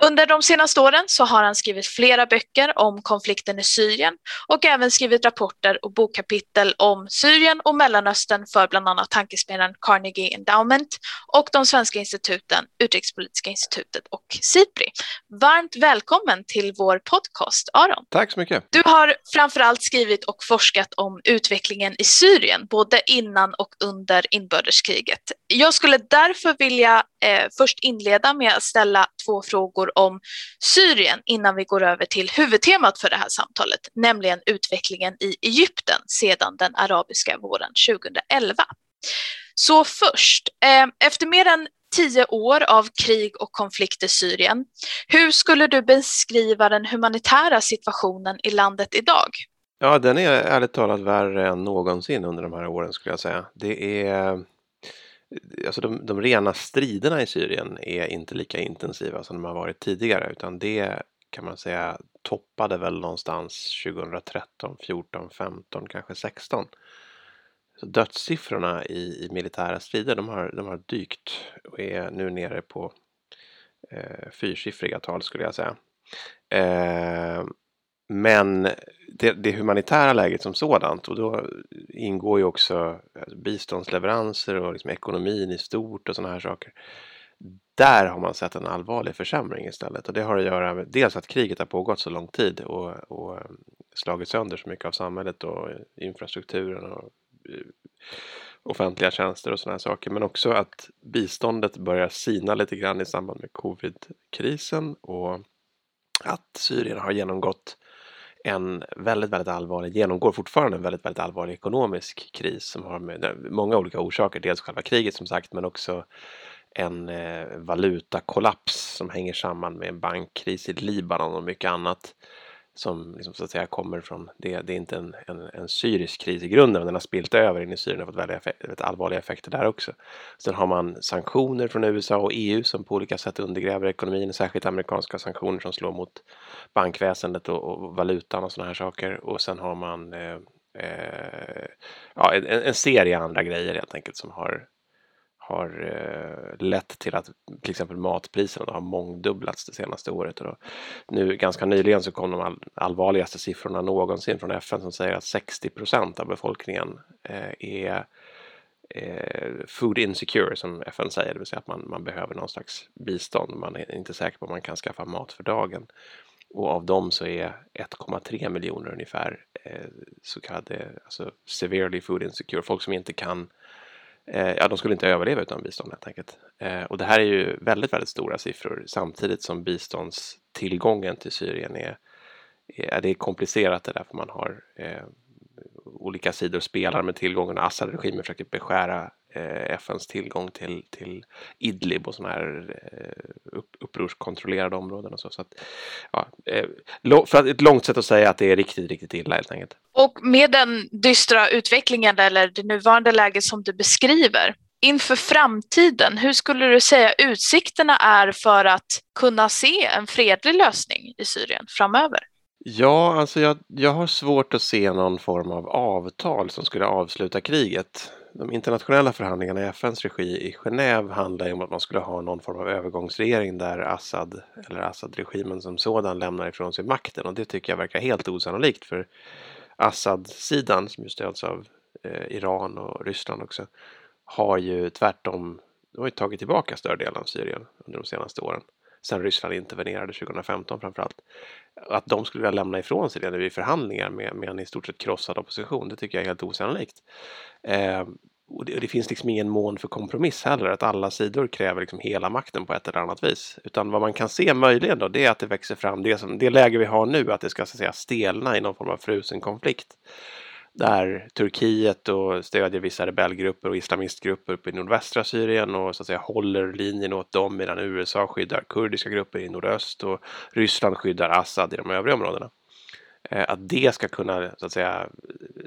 Under de senaste åren så har han skrivit flera böcker om konflikten i Syrien och även skrivit rapporter och bokkapitel om Syrien och Mellanöstern för bland annat tankesmedjan Carnegie Endowment och de svenska instituten Utrikespolitiska institutet och SIPRI. Varmt välkommen till vår podcast, Aron. Tack så mycket. Du har framförallt skrivit och forskat om utvecklingen i Syrien, både innan och under inbördeskriget. Jag skulle därför vilja eh, först inleda med att ställa två frågor om Syrien innan vi går över till huvudtemat för det här samtalet, nämligen utvecklingen i Egypten sedan den arabiska våren 2011. Så först, eh, efter mer än tio år av krig och konflikt i Syrien, hur skulle du beskriva den humanitära situationen i landet idag? Ja, den är ärligt talat värre än någonsin under de här åren skulle jag säga. Det är alltså de, de rena striderna i Syrien är inte lika intensiva som de har varit tidigare utan det kan man säga toppade väl någonstans 2013, 14, 15, kanske 16. Så dödssiffrorna i, i militära strider de har, de har dykt och är nu nere på eh, fyrsiffriga tal skulle jag säga. Eh, men det, det, humanitära läget som sådant och då ingår ju också alltså, biståndsleveranser och liksom ekonomin i stort och sådana här saker. Där har man sett en allvarlig försämring istället och det har att göra med dels att kriget har pågått så lång tid och, och slagit sönder så mycket av samhället och infrastrukturen och eh, offentliga tjänster och sådana här saker men också att biståndet börjar sina lite grann i samband med covid-krisen och att Syrien har genomgått en väldigt, väldigt allvarlig, genomgår fortfarande en väldigt, väldigt allvarlig ekonomisk kris som har med många olika orsaker. Dels själva kriget som sagt, men också en eh, valutakollaps som hänger samman med en bankkris i Libanon och mycket annat som liksom, så att säga kommer från, det, det är inte en, en, en, syrisk kris i grunden, men den har spilt över in i Syrien och fått väldigt, väldigt allvarliga effekter där också. Sen har man sanktioner från USA och EU som på olika sätt undergräver ekonomin, särskilt amerikanska sanktioner som slår mot bankväsendet och, och valutan och sådana här saker. Och sen har man eh, eh, ja, en, en serie andra grejer helt enkelt som har har eh, lett till att till exempel matpriserna har mångdubblats det senaste året. Och då, nu ganska nyligen så kom de all, allvarligaste siffrorna någonsin från FN som säger att 60 procent av befolkningen eh, är eh, food insecure som FN säger, det vill säga att man, man behöver någon slags bistånd. Man är inte säker på om man kan skaffa mat för dagen. Och av dem så är 1,3 miljoner ungefär eh, så kallade alltså severely food insecure, folk som inte kan Eh, Eh, ja, de skulle inte överleva utan bistånd helt enkelt. Eh, och det här är ju väldigt, väldigt stora siffror samtidigt som biståndstillgången till Syrien är, är det är komplicerat det därför man har eh, olika sidor spelar med tillgången. Assad-regimen försöker beskära FNs tillgång till, till Idlib och sådana här eh, upp, upprorskontrollerade områden och så. så att, ja, eh, för att ett långt sätt att säga att det är riktigt, riktigt illa helt enkelt. Och med den dystra utvecklingen eller det nuvarande läget som du beskriver, inför framtiden, hur skulle du säga utsikterna är för att kunna se en fredlig lösning i Syrien framöver? Ja, alltså jag, jag har svårt att se någon form av avtal som skulle avsluta kriget. De internationella förhandlingarna i FNs regi i Genève handlar ju om att man skulle ha någon form av övergångsregering där Assad eller Assad-regimen som sådan lämnar ifrån sig makten och det tycker jag verkar helt osannolikt för Assad-sidan som ju stöds av eh, Iran och Ryssland också har ju tvärtom de har ju tagit tillbaka större delen av Syrien under de senaste åren sen Ryssland intervenerade 2015 framförallt. Att de skulle vilja lämna ifrån sig det nu i förhandlingar med, med en i stort sett krossad opposition, det tycker jag är helt osannolikt. Eh, och det, det, finns liksom ingen mån för kompromiss heller, att alla sidor kräver liksom hela makten på ett eller annat vis. Utan vad man kan se möjligen då, det är att det växer fram det, som, det läge vi har nu, att det ska så att säga stelna i någon form av frusen konflikt. Där Turkiet då stödjer vissa rebellgrupper och islamistgrupper uppe i nordvästra Syrien och så att säga håller linjen åt dem medan USA skyddar kurdiska grupper i nordöst och Ryssland skyddar Assad i de övriga områdena. Eh, att det ska kunna så att säga,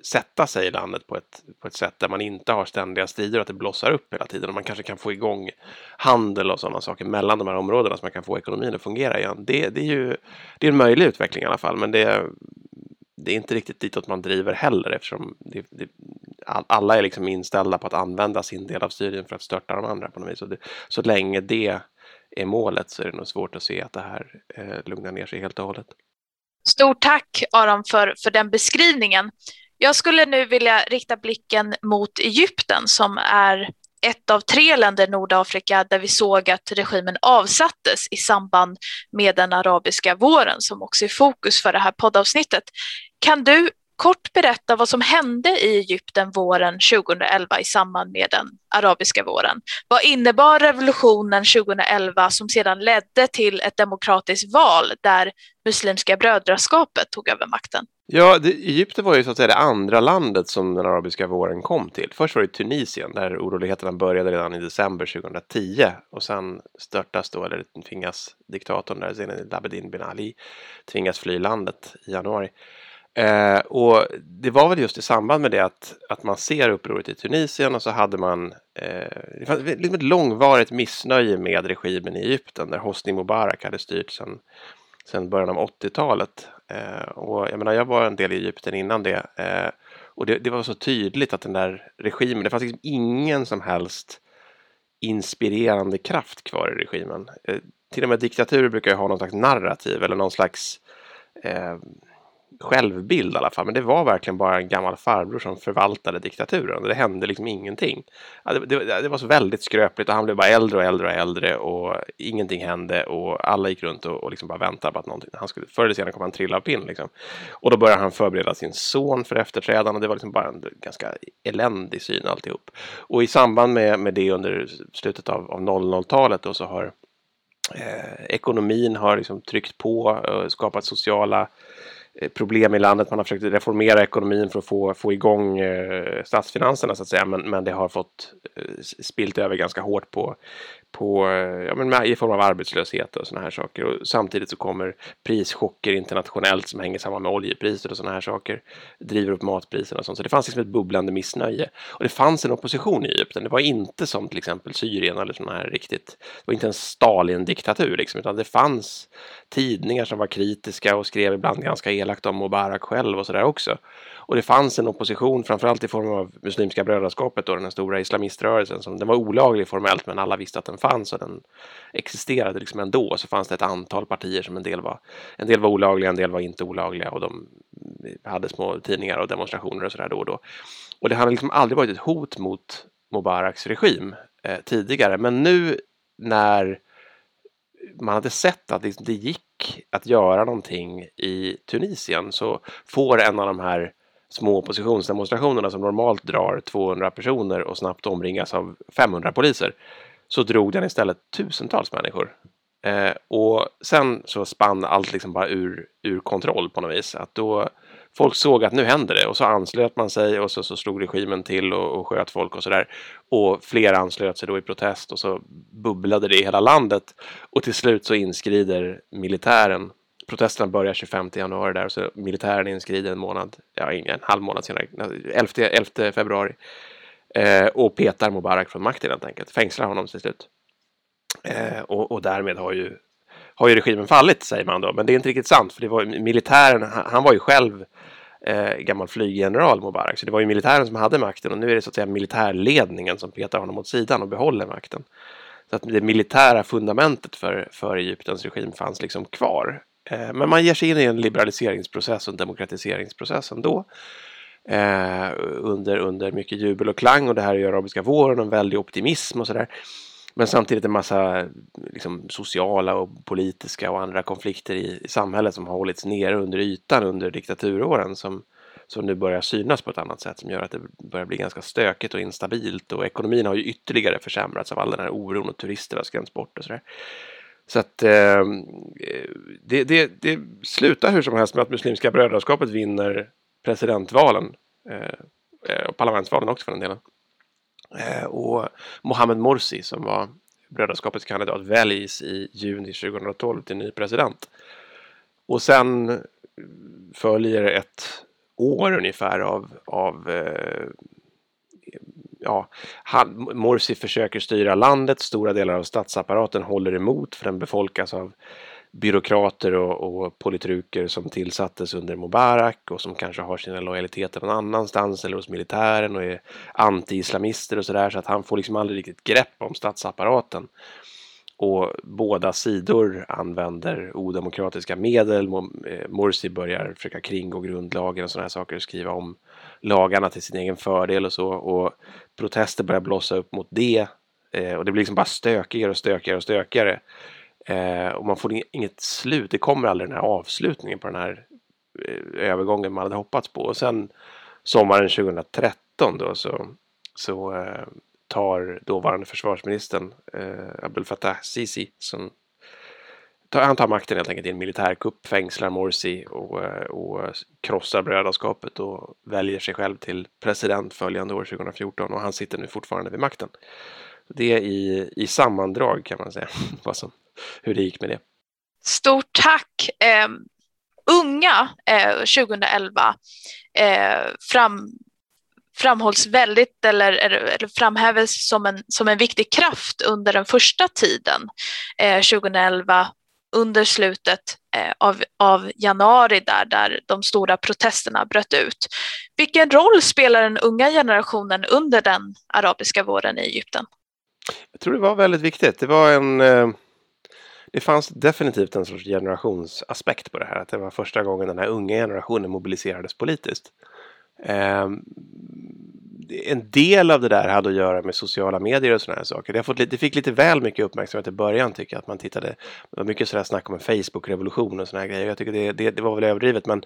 sätta sig i landet på ett, på ett sätt där man inte har ständiga strider och att det blossar upp hela tiden och man kanske kan få igång handel och sådana saker mellan de här områdena så man kan få ekonomin att fungera igen. Det, det är ju det är en möjlig utveckling i alla fall men det, det är inte riktigt ditåt man driver heller eftersom det, det, alla är liksom inställda på att använda sin del av Syrien för att störta de andra på något vis. Så, det, så länge det är målet så är det nog svårt att se att det här eh, lugnar ner sig helt och hållet. Stort tack Aron för, för den beskrivningen. Jag skulle nu vilja rikta blicken mot Egypten som är ett av tre länder i Nordafrika där vi såg att regimen avsattes i samband med den arabiska våren som också är fokus för det här poddavsnittet. Kan du kort berätta vad som hände i Egypten våren 2011 i samband med den arabiska våren? Vad innebar revolutionen 2011 som sedan ledde till ett demokratiskt val där Muslimska brödraskapet tog över makten? Ja, det, Egypten var ju så att säga det andra landet som den arabiska våren kom till. Först var det Tunisien där oroligheterna började redan i december 2010 och sen störtas då, eller tvingas diktatorn där, Zine Labedin bin Ali, tvingas fly landet i januari. Eh, och det var väl just i samband med det att, att man ser upproret i Tunisien och så hade man eh, det fanns liksom ett långvarigt missnöje med regimen i Egypten där Hosni Mubarak hade styrt sedan, sedan början av 80-talet. Eh, och jag menar, jag var en del i Egypten innan det. Eh, och det, det, var så tydligt att den där regimen, det fanns liksom ingen som helst inspirerande kraft kvar i regimen. Eh, till och med diktaturer brukar ju ha någon slags narrativ eller någon slags eh, självbild i alla fall. Men det var verkligen bara en gammal farbror som förvaltade diktaturen. Det hände liksom ingenting. Ja, det, det, det, var så väldigt skröpligt och han blev bara äldre och äldre och äldre och ingenting hände och alla gick runt och, och liksom bara väntade på att någonting, han skulle, förr eller senare kommer han trilla av pinn. Liksom. Och då började han förbereda sin son för efterträdande och det var liksom bara en ganska eländig syn alltihop. Och i samband med, med det under slutet av, av 00-talet då så har eh, ekonomin har liksom tryckt på och skapat sociala Eh, problem i landet. Man har försökt reformera ekonomin för att få, få igång eh, statsfinanserna så att säga. Men, men det har fått eh, spilt över ganska hårt på, på, eh, ja, men i form av arbetslöshet och sådana här saker. Och samtidigt så kommer prischocker internationellt som hänger samman med oljepriser och sådana här saker. Driver upp matpriserna och sånt. Så det fanns liksom ett bubblande missnöje. Och det fanns en opposition i Egypten. Det var inte som till exempel Syrien eller sådana här riktigt. Det var inte en Stalin-diktatur liksom, utan det fanns tidningar som var kritiska och skrev ibland ganska elakt om Mubarak själv och sådär också. Och det fanns en opposition, framförallt i form av Muslimska brödraskapet, då, den stora islamiströrelsen. Som, den var olaglig formellt, men alla visste att den fanns och den existerade liksom ändå. Så fanns det ett antal partier som en del var, en del var olagliga, en del var inte olagliga och de hade små tidningar och demonstrationer och sådär då och då. Och det hade liksom aldrig varit ett hot mot Mubaraks regim eh, tidigare, men nu när man hade sett att det gick att göra någonting i Tunisien så får en av de här små oppositionsdemonstrationerna som normalt drar 200 personer och snabbt omringas av 500 poliser så drog den istället tusentals människor. Eh, och sen så spann allt liksom bara ur, ur kontroll på något vis. Att då folk såg att nu händer det och så anslöt man sig och så, så slog regimen till och, och sköt folk och sådär. Och fler anslöt sig då i protest och så bubblade det i hela landet. Och till slut så inskrider militären protesterna börjar 25 januari där och så militären inskrider en månad, ja en halv månad senare, 11, 11 februari. Eh, och petar Mubarak från makten helt enkelt, fängslar honom till slut. Eh, och, och, därmed har ju, har ju regimen fallit säger man då, men det är inte riktigt sant för det var militären, han, han var ju själv eh, gammal flyggeneral Mubarak, så det var ju militären som hade makten och nu är det så att säga militärledningen som petar honom åt sidan och behåller makten. Så att det militära fundamentet för, för Egyptens regim fanns liksom kvar. Eh, men man ger sig in i en liberaliseringsprocess och en demokratiseringsprocess ändå. Eh, under, under mycket jubel och klang och det här är arabiska våren och en väldig optimism och sådär. men samtidigt en massa liksom, sociala och politiska och andra konflikter i, i samhället som har hållits nere under ytan under diktaturåren som, som nu börjar synas på ett annat sätt som gör att det börjar bli ganska stökigt och instabilt och ekonomin har ju ytterligare försämrats av all den här oron och turister har skrämts bort och sådär. Så att eh, det, det, det slutar hur som helst med att Muslimska brödraskapet vinner presidentvalen eh, eh, och parlamentsvalen också för den delen. Eh, och Mohammed Morsi som var brödraskapets kandidat väljs i juni 2012 till ny president. Och sen följer ett år ungefär av, av eh, ja, han, Morsi försöker styra landet, stora delar av statsapparaten håller emot för den befolkas av byråkrater och, och politruker som tillsattes under Mubarak och som kanske har sina lojaliteter någon annanstans eller hos militären och är anti-islamister och sådär så att han får liksom aldrig riktigt grepp om statsapparaten. Och båda sidor använder odemokratiska medel. Eh, Morsi börjar försöka kringgå grundlagen och sådana här saker och skriva om lagarna till sin egen fördel och så. Och protester börjar blossa upp mot det. Eh, och det blir liksom bara stökigare och stökigare och stökigare. Eh, och man får inget slut. Det kommer aldrig den här avslutningen på den här eh, övergången man hade hoppats på. Och sen sommaren 2013 då så, så eh, tar dåvarande försvarsministern eh, Abdel Fattah Sisi som tar, han tar makten helt enkelt i en militärkupp, fängslar Morsi och, eh, och krossar brödraskapet och väljer sig själv till president följande år 2014 och han sitter nu fortfarande vid makten. Det är i, i sammandrag kan man säga vad som, hur det gick med det. Stort tack! Eh, unga eh, 2011 eh, fram, framhålls väldigt eller, eller framhävs som en, som en viktig kraft under den första tiden, eh, 2011 under slutet eh, av, av januari där, där de stora protesterna bröt ut. Vilken roll spelar den unga generationen under den arabiska våren i Egypten? Jag tror det var väldigt viktigt. Det var en eh, det fanns definitivt en sorts generationsaspekt på det här. Att det var första gången den här unga generationen mobiliserades politiskt. Eh, en del av det där hade att göra med sociala medier och sådana här saker. Det, fått lite, det fick lite väl mycket uppmärksamhet i början tycker jag. Att man tittade, det var mycket sådär snack om en Facebook-revolution och sådana här grejer. Jag tycker det, det, det var väl överdrivet men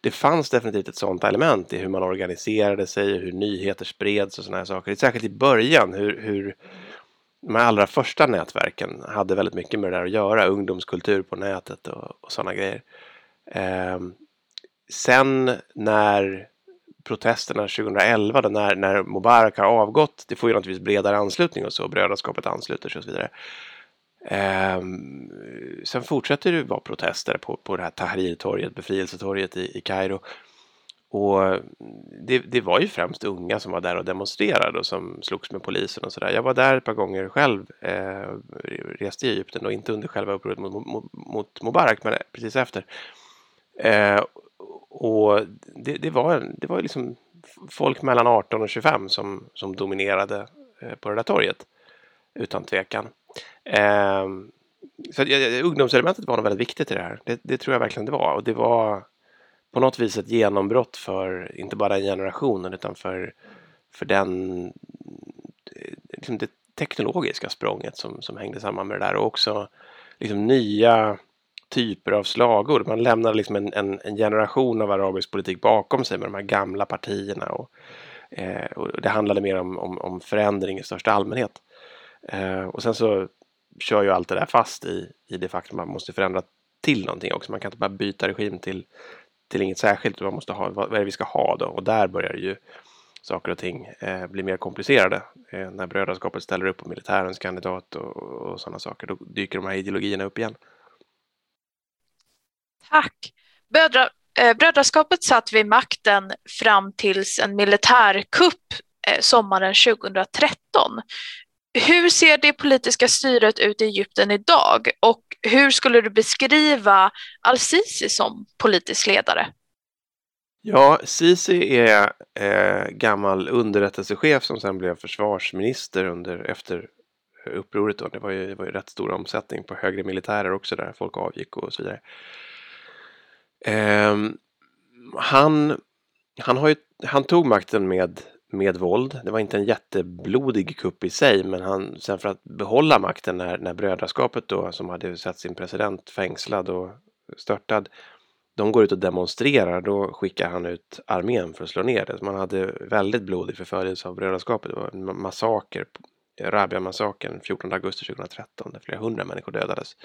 det fanns definitivt ett sådant element i hur man organiserade sig, hur nyheter spreds och sådana här saker. Särskilt i början hur, hur de här allra första nätverken hade väldigt mycket med det där att göra. Ungdomskultur på nätet och, och sådana grejer. Eh, sen när protesterna 2011 då när, när Mubarak har avgått, det får ju naturligtvis bredare anslutning och så, brödraskapet ansluter sig och så vidare. Eh, sen fortsätter det vara protester på, på det här Tahrir-torget, befrielsetorget i, i Kairo. Och mm, det, det, var ju främst unga som var där och demonstrerade och som slogs med polisen och sådär. Jag var där ett par gånger själv, eh, reste i Egypten och inte under själva upproret mot, mot, mot Mubarak men eh, precis efter. Eh, och det, det, var, det var liksom folk mellan 18 och 25 som, som dominerade eh, på det där torget. Utan tvekan. Eh, så ungdomselementet var nog väldigt viktigt i det här. Det, det tror jag verkligen det var. Och det var på något vis ett genombrott för inte bara den generationen utan för, för den liksom det teknologiska språnget som, som hängde samman med det där och också liksom nya typer av slagord. Man lämnade liksom en, en, en, generation av arabisk politik bakom sig med de här gamla partierna och, eh, och det handlade mer om, om, om, förändring i största allmänhet. Eh, och sen så kör ju allt det där fast i, i det faktum att man måste förändra till någonting också. Man kan inte bara byta regim till, till inget särskilt. Man måste ha, vad är det vi ska ha då? Och där börjar ju saker och ting eh, bli mer komplicerade. Eh, när brödraskapet ställer upp på militärens kandidat och, och sådana saker, då dyker de här ideologierna upp igen. Tack! Brödra, eh, brödraskapet satt vid makten fram tills en militärkupp eh, sommaren 2013. Hur ser det politiska styret ut i Egypten idag och hur skulle du beskriva al-Sisi som politisk ledare? Ja, Sisi är eh, gammal underrättelsechef som sen blev försvarsminister under, efter upproret. Då. Det, var ju, det var ju rätt stor omsättning på högre militärer också där folk avgick och så vidare. Eh, han, han, har ju, han tog makten med med våld. Det var inte en jätteblodig kupp i sig, men han, sen för att behålla makten när, när brödraskapet då, som hade sett sin president fängslad och störtad, de går ut och demonstrerar, då skickar han ut armén för att slå ner det. Man hade väldigt blodig förföljelse av brödraskapet. Det var en massaker, Rabia-massakern 14 augusti 2013, där flera hundra människor dödades.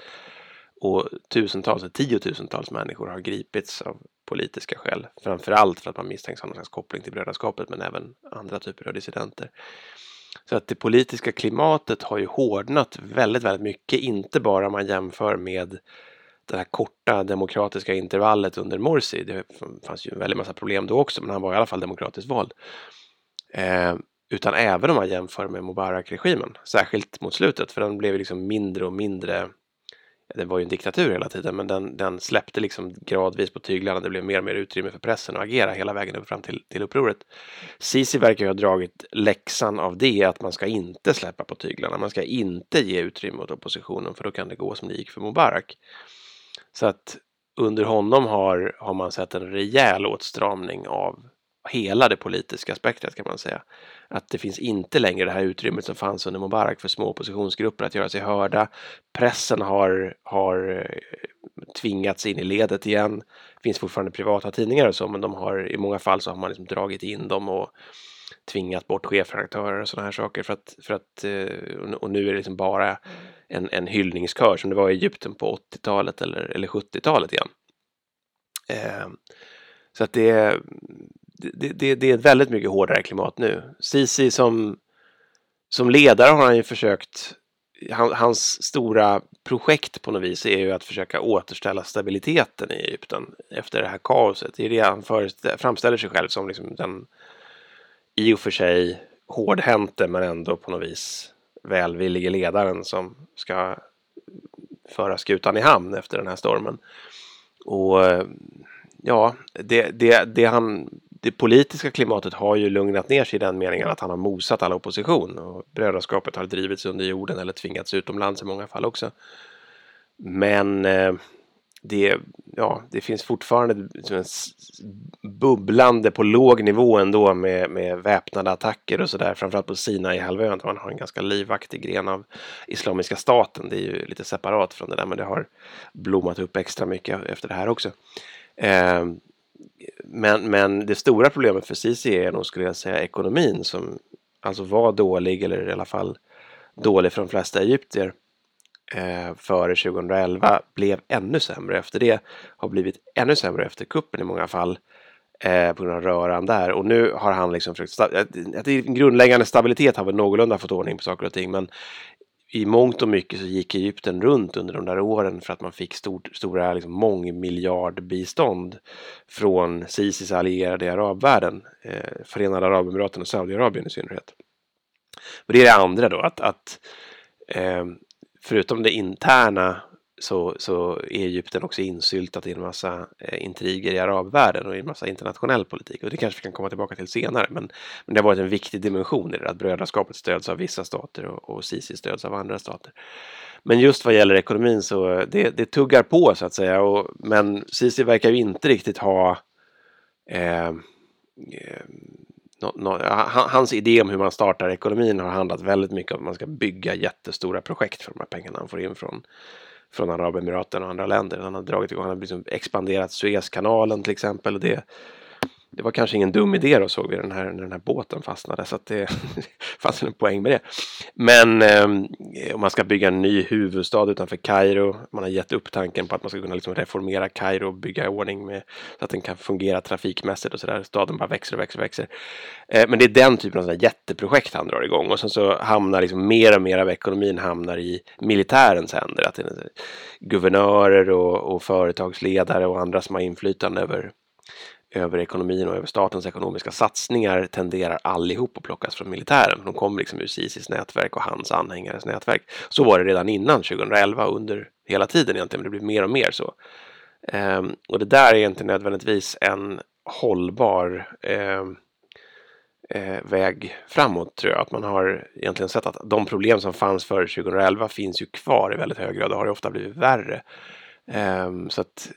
Och tusentals, tiotusentals människor har gripits av politiska skäl. Framförallt för att man misstänks ha någon slags koppling till brödraskapet men även andra typer av dissidenter. Så att det politiska klimatet har ju hårdnat väldigt, väldigt mycket. Inte bara om man jämför med det här korta demokratiska intervallet under Morsi. Det fanns ju en väldig massa problem då också men han var i alla fall demokratiskt vald. Eh, utan även om man jämför med Mubarak-regimen. Särskilt mot slutet för den blev liksom mindre och mindre det var ju en diktatur hela tiden, men den, den släppte liksom gradvis på tyglarna. Det blev mer och mer utrymme för pressen att agera hela vägen upp fram till, till upproret. Sisi verkar ju ha dragit läxan av det, att man ska inte släppa på tyglarna. Man ska inte ge utrymme åt oppositionen, för då kan det gå som det gick för Mubarak. Så att under honom har, har man sett en rejäl åtstramning av hela det politiska spektrat kan man säga. Att det finns inte längre det här utrymmet som fanns under Mubarak för små oppositionsgrupper att göra sig hörda. Pressen har, har eh, tvingats in i ledet igen. Det finns fortfarande privata tidningar och så, men de har i många fall så har man liksom dragit in dem och tvingat bort chefredaktörer och sådana här saker för att, för att eh, och nu är det liksom bara en, en hyllningskör som det var i Egypten på 80-talet eller, eller 70-talet igen. Eh, så att det, det, det, det är ett väldigt mycket hårdare klimat nu. Sisi som, som ledare har han ju försökt hans stora projekt på något vis är ju att försöka återställa stabiliteten i Egypten efter det här kaoset. Det är det han framställer sig själv som liksom den i och för sig hårdhänte men ändå på något vis välvillige ledaren som ska föra skutan i hamn efter den här stormen. Och ja, det, det, det han det politiska klimatet har ju lugnat ner sig i den meningen att han har mosat all opposition och brödraskapet har drivits under jorden eller tvingats utomlands i många fall också. Men eh, det, ja, det finns fortfarande liksom en bubblande på låg nivå ändå med, med väpnade attacker och sådär, framförallt på Sinaihalvön. där man har en ganska livaktig gren av Islamiska staten. Det är ju lite separat från det där, men det har blommat upp extra mycket efter det här också. Eh, men, men det stora problemet för Sisi är nog, skulle jag säga, ekonomin som alltså var dålig eller i alla fall dålig för de flesta egyptier eh, före 2011 blev ännu sämre efter det. Har blivit ännu sämre efter kuppen i många fall eh, på grund av röran där. Och nu har han liksom försökt... Eh, att grundläggande stabilitet har väl någorlunda fått ordning på saker och ting men i mångt och mycket så gick Egypten runt under de där åren för att man fick stort, stora liksom, mångmiljardbistånd från Sisis allierade i arabvärlden, eh, Förenade Arabemiraten och Saudiarabien i synnerhet. Men det är det andra då, att, att eh, förutom det interna så, så är Egypten också insyltat i en massa eh, intriger i arabvärlden och i en massa internationell politik. Och det kanske vi kan komma tillbaka till senare. Men, men det har varit en viktig dimension i det, att brödraskapet stöds av vissa stater och, och Sisi stöds av andra stater. Men just vad gäller ekonomin så eh, det, det tuggar på så att säga. Och, men Sisi verkar ju inte riktigt ha eh, eh, No, no, hans idé om hur man startar ekonomin har handlat väldigt mycket om att man ska bygga jättestora projekt för de här pengarna han får in från från Arabemiraten och andra länder. Han har dragit igång, han har liksom expanderat Suezkanalen till exempel. Och det, det var kanske ingen dum idé då såg vi den här, när den här båten fastnade så att det fanns en poäng med det. Men eh, om man ska bygga en ny huvudstad utanför Kairo, man har gett upp tanken på att man ska kunna liksom reformera Kairo och bygga i ordning med, så att den kan fungera trafikmässigt och sådär. Staden bara växer och växer och växer. Eh, men det är den typen av jätteprojekt han drar igång och sen så hamnar liksom mer och mer av ekonomin hamnar i militärens händer. Att det är guvernörer och, och företagsledare och andra som har inflytande över över ekonomin och över statens ekonomiska satsningar tenderar allihop att plockas från militären. De kommer liksom ur Sisis nätverk och hans anhängares nätverk. Så var det redan innan 2011 under hela tiden egentligen, men det blir mer och mer så. Um, och det där är inte nödvändigtvis en hållbar um, uh, väg framåt tror jag. Att man har egentligen sett att de problem som fanns före 2011 finns ju kvar i väldigt hög grad och har ofta blivit värre. Um, så att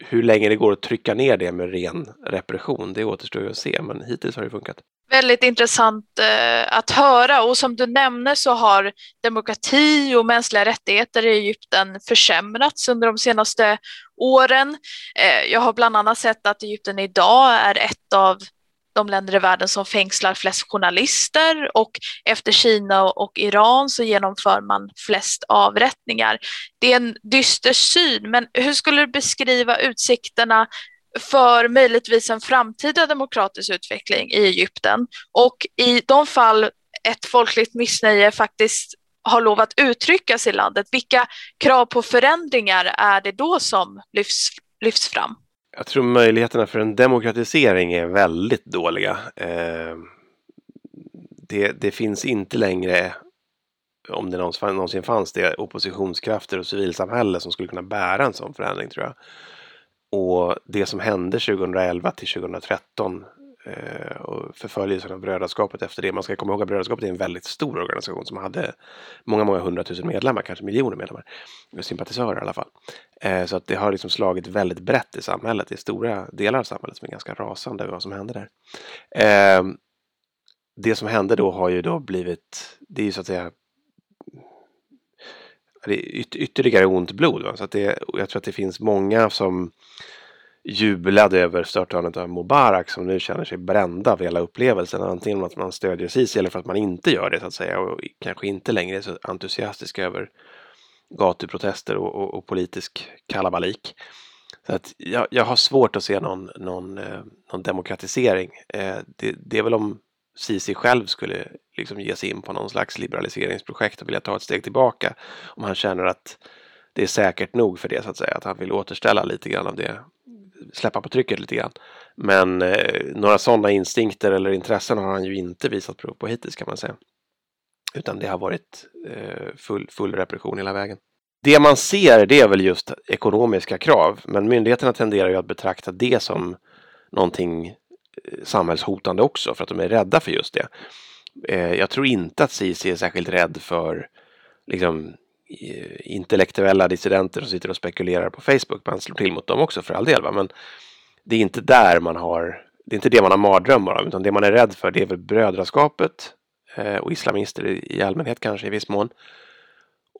hur länge det går att trycka ner det med ren repression, det återstår ju att se, men hittills har det funkat. Väldigt intressant eh, att höra och som du nämner så har demokrati och mänskliga rättigheter i Egypten försämrats under de senaste åren. Eh, jag har bland annat sett att Egypten idag är ett av de länder i världen som fängslar flest journalister och efter Kina och Iran så genomför man flest avrättningar. Det är en dyster syn, men hur skulle du beskriva utsikterna för möjligtvis en framtida demokratisk utveckling i Egypten och i de fall ett folkligt missnöje faktiskt har lovat uttryckas i landet, vilka krav på förändringar är det då som lyfts, lyfts fram? Jag tror möjligheterna för en demokratisering är väldigt dåliga. Eh, det, det, finns inte längre, om det någonsin fanns det, oppositionskrafter och civilsamhälle som skulle kunna bära en sån förändring tror jag. Och det som hände 2011 till 2013 Eh, och förföljelsen av Brödraskapet efter det. Man ska komma ihåg att Brödraskapet är en väldigt stor organisation som hade många, många hundratusen medlemmar, kanske miljoner medlemmar. Eh, sympatisörer i alla fall. Eh, så att det har liksom slagit väldigt brett i samhället. Det är stora delar av samhället som är ganska rasande över vad som hände där. Eh, det som hände då har ju då blivit, det är ju så att säga det är yt ytterligare ont blod. Va? Så att det, jag tror att det finns många som jublade över störtandet av Mubarak som nu känner sig brända av hela upplevelsen. Antingen att man stödjer Sisi eller för att man inte gör det så att säga och kanske inte längre är så entusiastisk över gatuprotester och, och, och politisk kalabalik. Så att jag, jag, har svårt att se någon, någon, eh, någon demokratisering. Eh, det, det, är väl om Sisi själv skulle liksom ge sig in på någon slags liberaliseringsprojekt och vilja ta ett steg tillbaka. Om han känner att det är säkert nog för det så att säga. Att han vill återställa lite grann av det. Släppa på trycket lite grann. Men eh, några sådana instinkter eller intressen har han ju inte visat prov på hittills kan man säga. Utan det har varit eh, full, full repression hela vägen. Det man ser det är väl just ekonomiska krav. Men myndigheterna tenderar ju att betrakta det som någonting eh, samhällshotande också för att de är rädda för just det. Eh, jag tror inte att CIC är särskilt rädd för liksom, Eh, intellektuella dissidenter som sitter och spekulerar på Facebook. Man slår till mot dem också för all del. Va? Men det är inte där man har, det är inte det man har mardrömmar om, utan det man är rädd för det är väl brödraskapet eh, och islamister i allmänhet kanske i viss mån.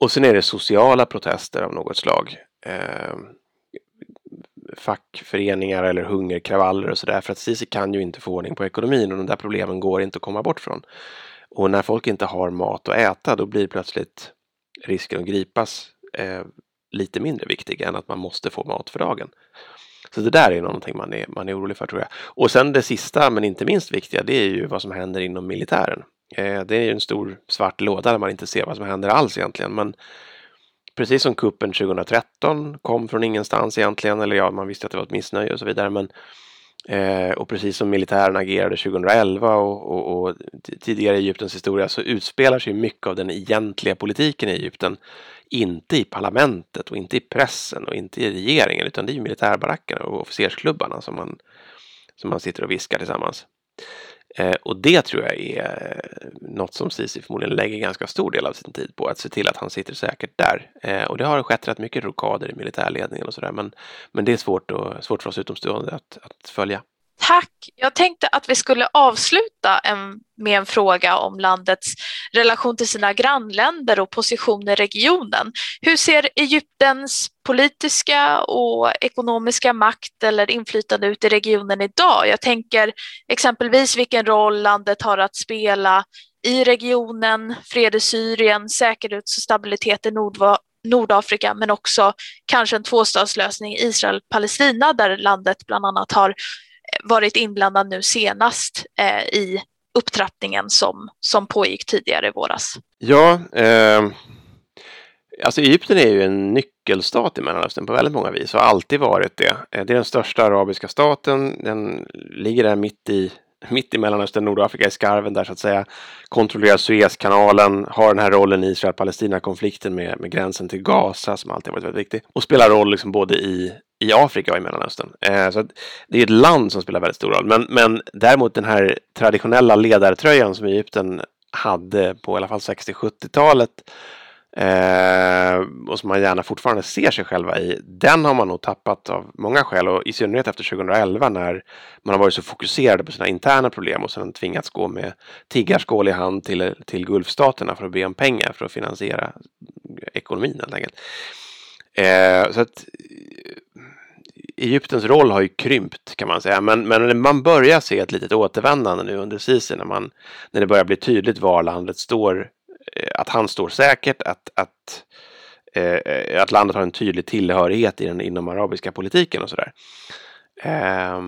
Och sen är det sociala protester av något slag. Eh, fackföreningar eller hungerkravaller och sådär. För att Sisi kan ju inte få ordning på ekonomin och de där problemen går inte att komma bort från. Och när folk inte har mat att äta då blir plötsligt risken att gripas eh, lite mindre viktig än att man måste få mat för dagen. Så det där är någonting man är, man är orolig för tror jag. Och sen det sista men inte minst viktiga det är ju vad som händer inom militären. Eh, det är ju en stor svart låda där man inte ser vad som händer alls egentligen. Men precis som kuppen 2013 kom från ingenstans egentligen, eller ja, man visste att det var ett missnöje och så vidare, men eh, och precis som militären agerade 2011 och, och, och, tidigare i Egyptens historia så utspelar sig mycket av den egentliga politiken i Egypten inte i parlamentet och inte i pressen och inte i regeringen utan det är militärbarackerna och officersklubbarna som man, som man sitter och viskar tillsammans. Eh, och det tror jag är eh, något som Sisi förmodligen lägger ganska stor del av sin tid på, att se till att han sitter säkert där. Eh, och det har skett rätt mycket rokader i militärledningen och sådär, men, men det är svårt, och, svårt för oss utomstående att, att följa. Tack! Jag tänkte att vi skulle avsluta en, med en fråga om landets relation till sina grannländer och position i regionen. Hur ser Egyptens politiska och ekonomiska makt eller inflytande ut i regionen idag? Jag tänker exempelvis vilken roll landet har att spela i regionen, fred i Syrien, säkerhet och stabilitet i Nordva Nordafrika men också kanske en tvåstatslösning Israel-Palestina där landet bland annat har varit inblandad nu senast eh, i upptrappningen som, som pågick tidigare i våras. Ja, eh, alltså Egypten är ju en nyckelstat i Mellanöstern på väldigt många vis och har alltid varit det. Eh, det är den största arabiska staten. Den ligger där mitt i mitt i Mellanöstern, Nordafrika, i skarven där så att säga, kontrollerar Suezkanalen, har den här rollen i Israel-Palestina-konflikten med, med gränsen till Gaza som alltid varit väldigt viktig och spelar roll liksom både i, i Afrika och i Mellanöstern. Eh, så det är ett land som spelar väldigt stor roll. Men, men däremot den här traditionella ledartröjan som Egypten hade på i alla fall 60-70-talet eh, och som man gärna fortfarande ser sig själva i. Den har man nog tappat av många skäl och i synnerhet efter 2011 när man har varit så fokuserade på sina interna problem och sedan tvingats gå med tiggarskål i hand till, till Gulfstaterna för att be om pengar för att finansiera ekonomin helt enkelt. Eh, så att eh, Egyptens roll har ju krympt kan man säga, men, men man börjar se ett litet återvändande nu under Sisi när, man, när det börjar bli tydligt var landet står, Eh, att han står säkert, att, att, eh, att landet har en tydlig tillhörighet i den inom arabiska politiken och sådär. Eh,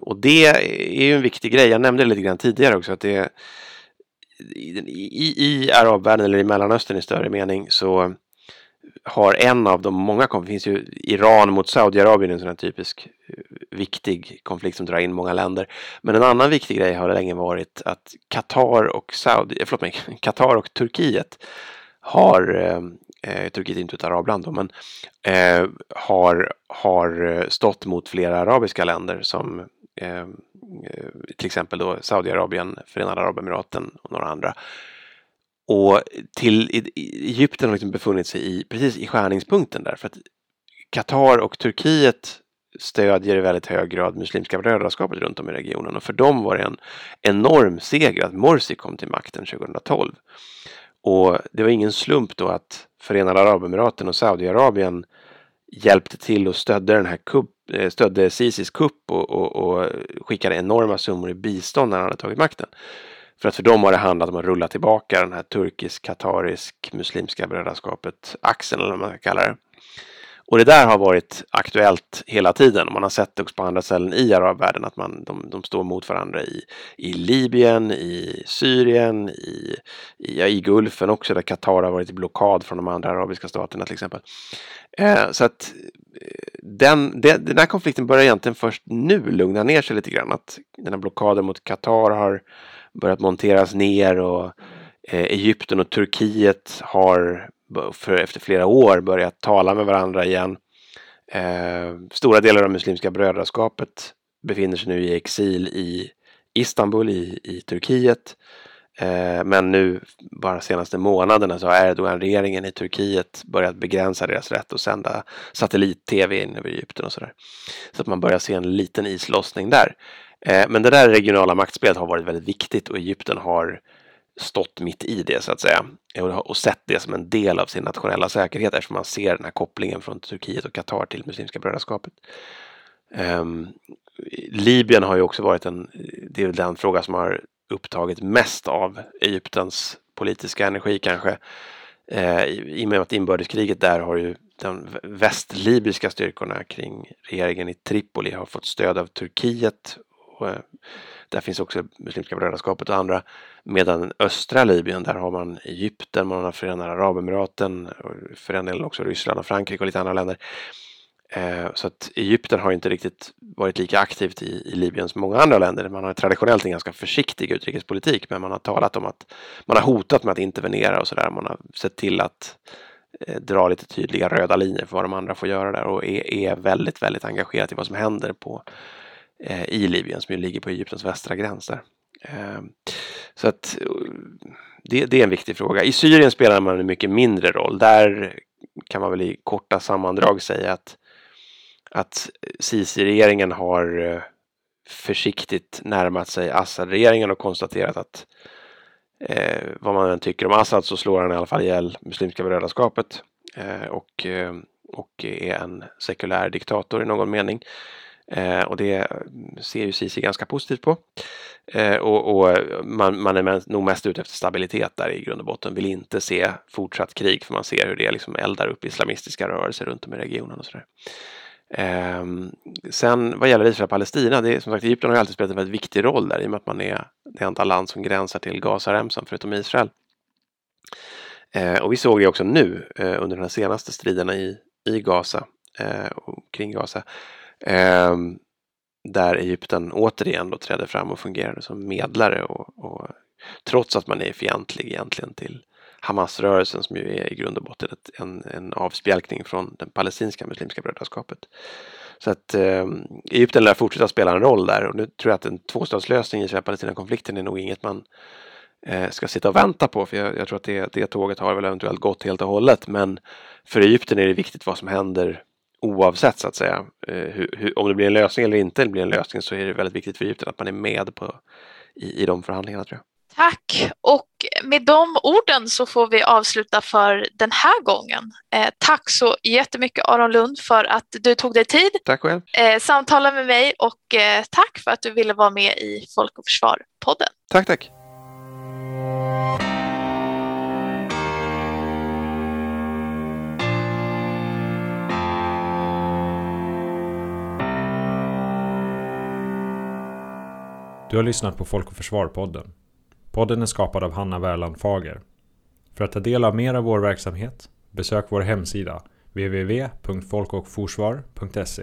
och det är ju en viktig grej, jag nämnde det lite grann tidigare också, att det i, i, i arabvärlden eller i Mellanöstern i större mening så har en av de många konflikter, finns ju Iran mot Saudiarabien, en sån här typisk eh, viktig konflikt som drar in många länder. Men en annan viktig grej har länge varit att Qatar och Saudi, eh, förlåt mig, Qatar och Turkiet har, eh, eh, Turkiet är inte ett arabland då, men eh, har, har eh, stått mot flera arabiska länder som eh, till exempel då Saudiarabien, Förenade Arabemiraten och några andra och till e- e- Egypten har liksom befunnit sig i, precis i skärningspunkten där. För att Qatar och Turkiet stödjer i väldigt hög grad Muslimska brödraskapet runt om i regionen. Och för dem var det en enorm seger att Morsi kom till makten 2012. Och det var ingen slump då att Förenade Arabemiraten och Saudiarabien hjälpte till och stödde den här kupp, eh, stödde Sisis kupp och, och, och skickade enorma summor i bistånd när han hade tagit makten. För att för dem har det handlat om att rulla tillbaka den här turkisk-katarisk muslimska brödraskapet, axeln eller vad man ska kalla det. Och det där har varit aktuellt hela tiden. Man har sett det också på andra ställen i arabvärlden att man, de, de står mot varandra i, i Libyen, i Syrien, i, i, i Gulfen också där Qatar har varit i blockad från de andra arabiska staterna till exempel. Eh, så att eh, den, den, den här konflikten börjar egentligen först nu lugna ner sig lite grann. Att den här blockaden mot Qatar har börjat monteras ner och eh, Egypten och Turkiet har för, efter flera år börjat tala med varandra igen. Eh, stora delar av Muslimska brödraskapet befinner sig nu i exil i Istanbul i, i Turkiet. Eh, men nu, bara senaste månaderna, så har Erdogan-regeringen i Turkiet börjat begränsa deras rätt att sända satellit-tv in över Egypten och sådär. Så att man börjar se en liten islossning där. Eh, men det där regionala maktspelet har varit väldigt viktigt och Egypten har stått mitt i det så att säga eh, och sett det som en del av sin nationella säkerhet eftersom man ser den här kopplingen från Turkiet och Qatar till Muslimska brödraskapet. Um, Libyen har ju också varit en, det är den fråga som har upptagit mest av Egyptens politiska energi kanske. Uh, I och med att inbördeskriget där har ju de västlibyska styrkorna kring regeringen i Tripoli har fått stöd av Turkiet och, eh, där finns också Muslimska brödraskapet och andra. Medan östra Libyen, där har man Egypten, man har Förenade Arabemiraten, för den delen också Ryssland och Frankrike och lite andra länder. Eh, så att Egypten har inte riktigt varit lika aktivt i, i Libyen som många andra länder. Man har traditionellt en ganska försiktig utrikespolitik men man har talat om att man har hotat med att intervenera och sådär. Man har sett till att eh, dra lite tydliga röda linjer för vad de andra får göra där och är, är väldigt, väldigt engagerat i vad som händer på Eh, i Libyen som ju ligger på Egyptens västra gräns där. Ehm, så att det, det, är en viktig fråga. I Syrien spelar man en mycket mindre roll. Där kan man väl i korta sammandrag säga att, att Sisi-regeringen har eh, försiktigt närmat sig Assad-regeringen och konstaterat att eh, vad man än tycker om Assad så slår han i alla fall ihjäl Muslimska brödraskapet eh, och, eh, och är en sekulär diktator i någon mening. Eh, och det ser ju Sisi ganska positivt på. Eh, och, och man, man, är nog mest ute efter stabilitet där i grund och botten. Vill inte se fortsatt krig för man ser hur det liksom eldar upp islamistiska rörelser runt om i regionen och sådär. Eh, sen vad gäller Israel och Palestina, det är, som sagt Egypten har alltid spelat en väldigt viktig roll där i och med att man är det enda land som gränsar till Gazaremsan förutom Israel. Eh, och vi såg det också nu eh, under de senaste striderna i, i Gaza eh, och kring Gaza Eh, där Egypten återigen då trädde fram och fungerade som medlare och, och trots att man är fientlig egentligen till Hamasrörelsen som ju är i grund och botten ett, en, en avspjälkning från den palestinska muslimska brödraskapet. Så att eh, Egypten lär fortsätta spela en roll där och nu tror jag att en tvåstatslösning i Israel-Palestina-konflikten är nog inget man eh, ska sitta och vänta på. För jag, jag tror att det, det tåget har väl eventuellt gått helt och hållet. Men för Egypten är det viktigt vad som händer oavsett så att säga. Eh, hur, hur, om det blir en lösning eller inte blir en lösning så är det väldigt viktigt för Egypten att man är med på, i, i de förhandlingarna tror jag. Tack! Och med de orden så får vi avsluta för den här gången. Eh, tack så jättemycket Aron Lund för att du tog dig tid. Tack själv. Eh, samtala med mig och eh, tack för att du ville vara med i Folk och Försvar-podden. Tack, tack. Du har lyssnat på Folk och Försvar-podden. Podden är skapad av Hanna Wärland Fager. För att ta del av mer av vår verksamhet, besök vår hemsida www.folkochforsvar.se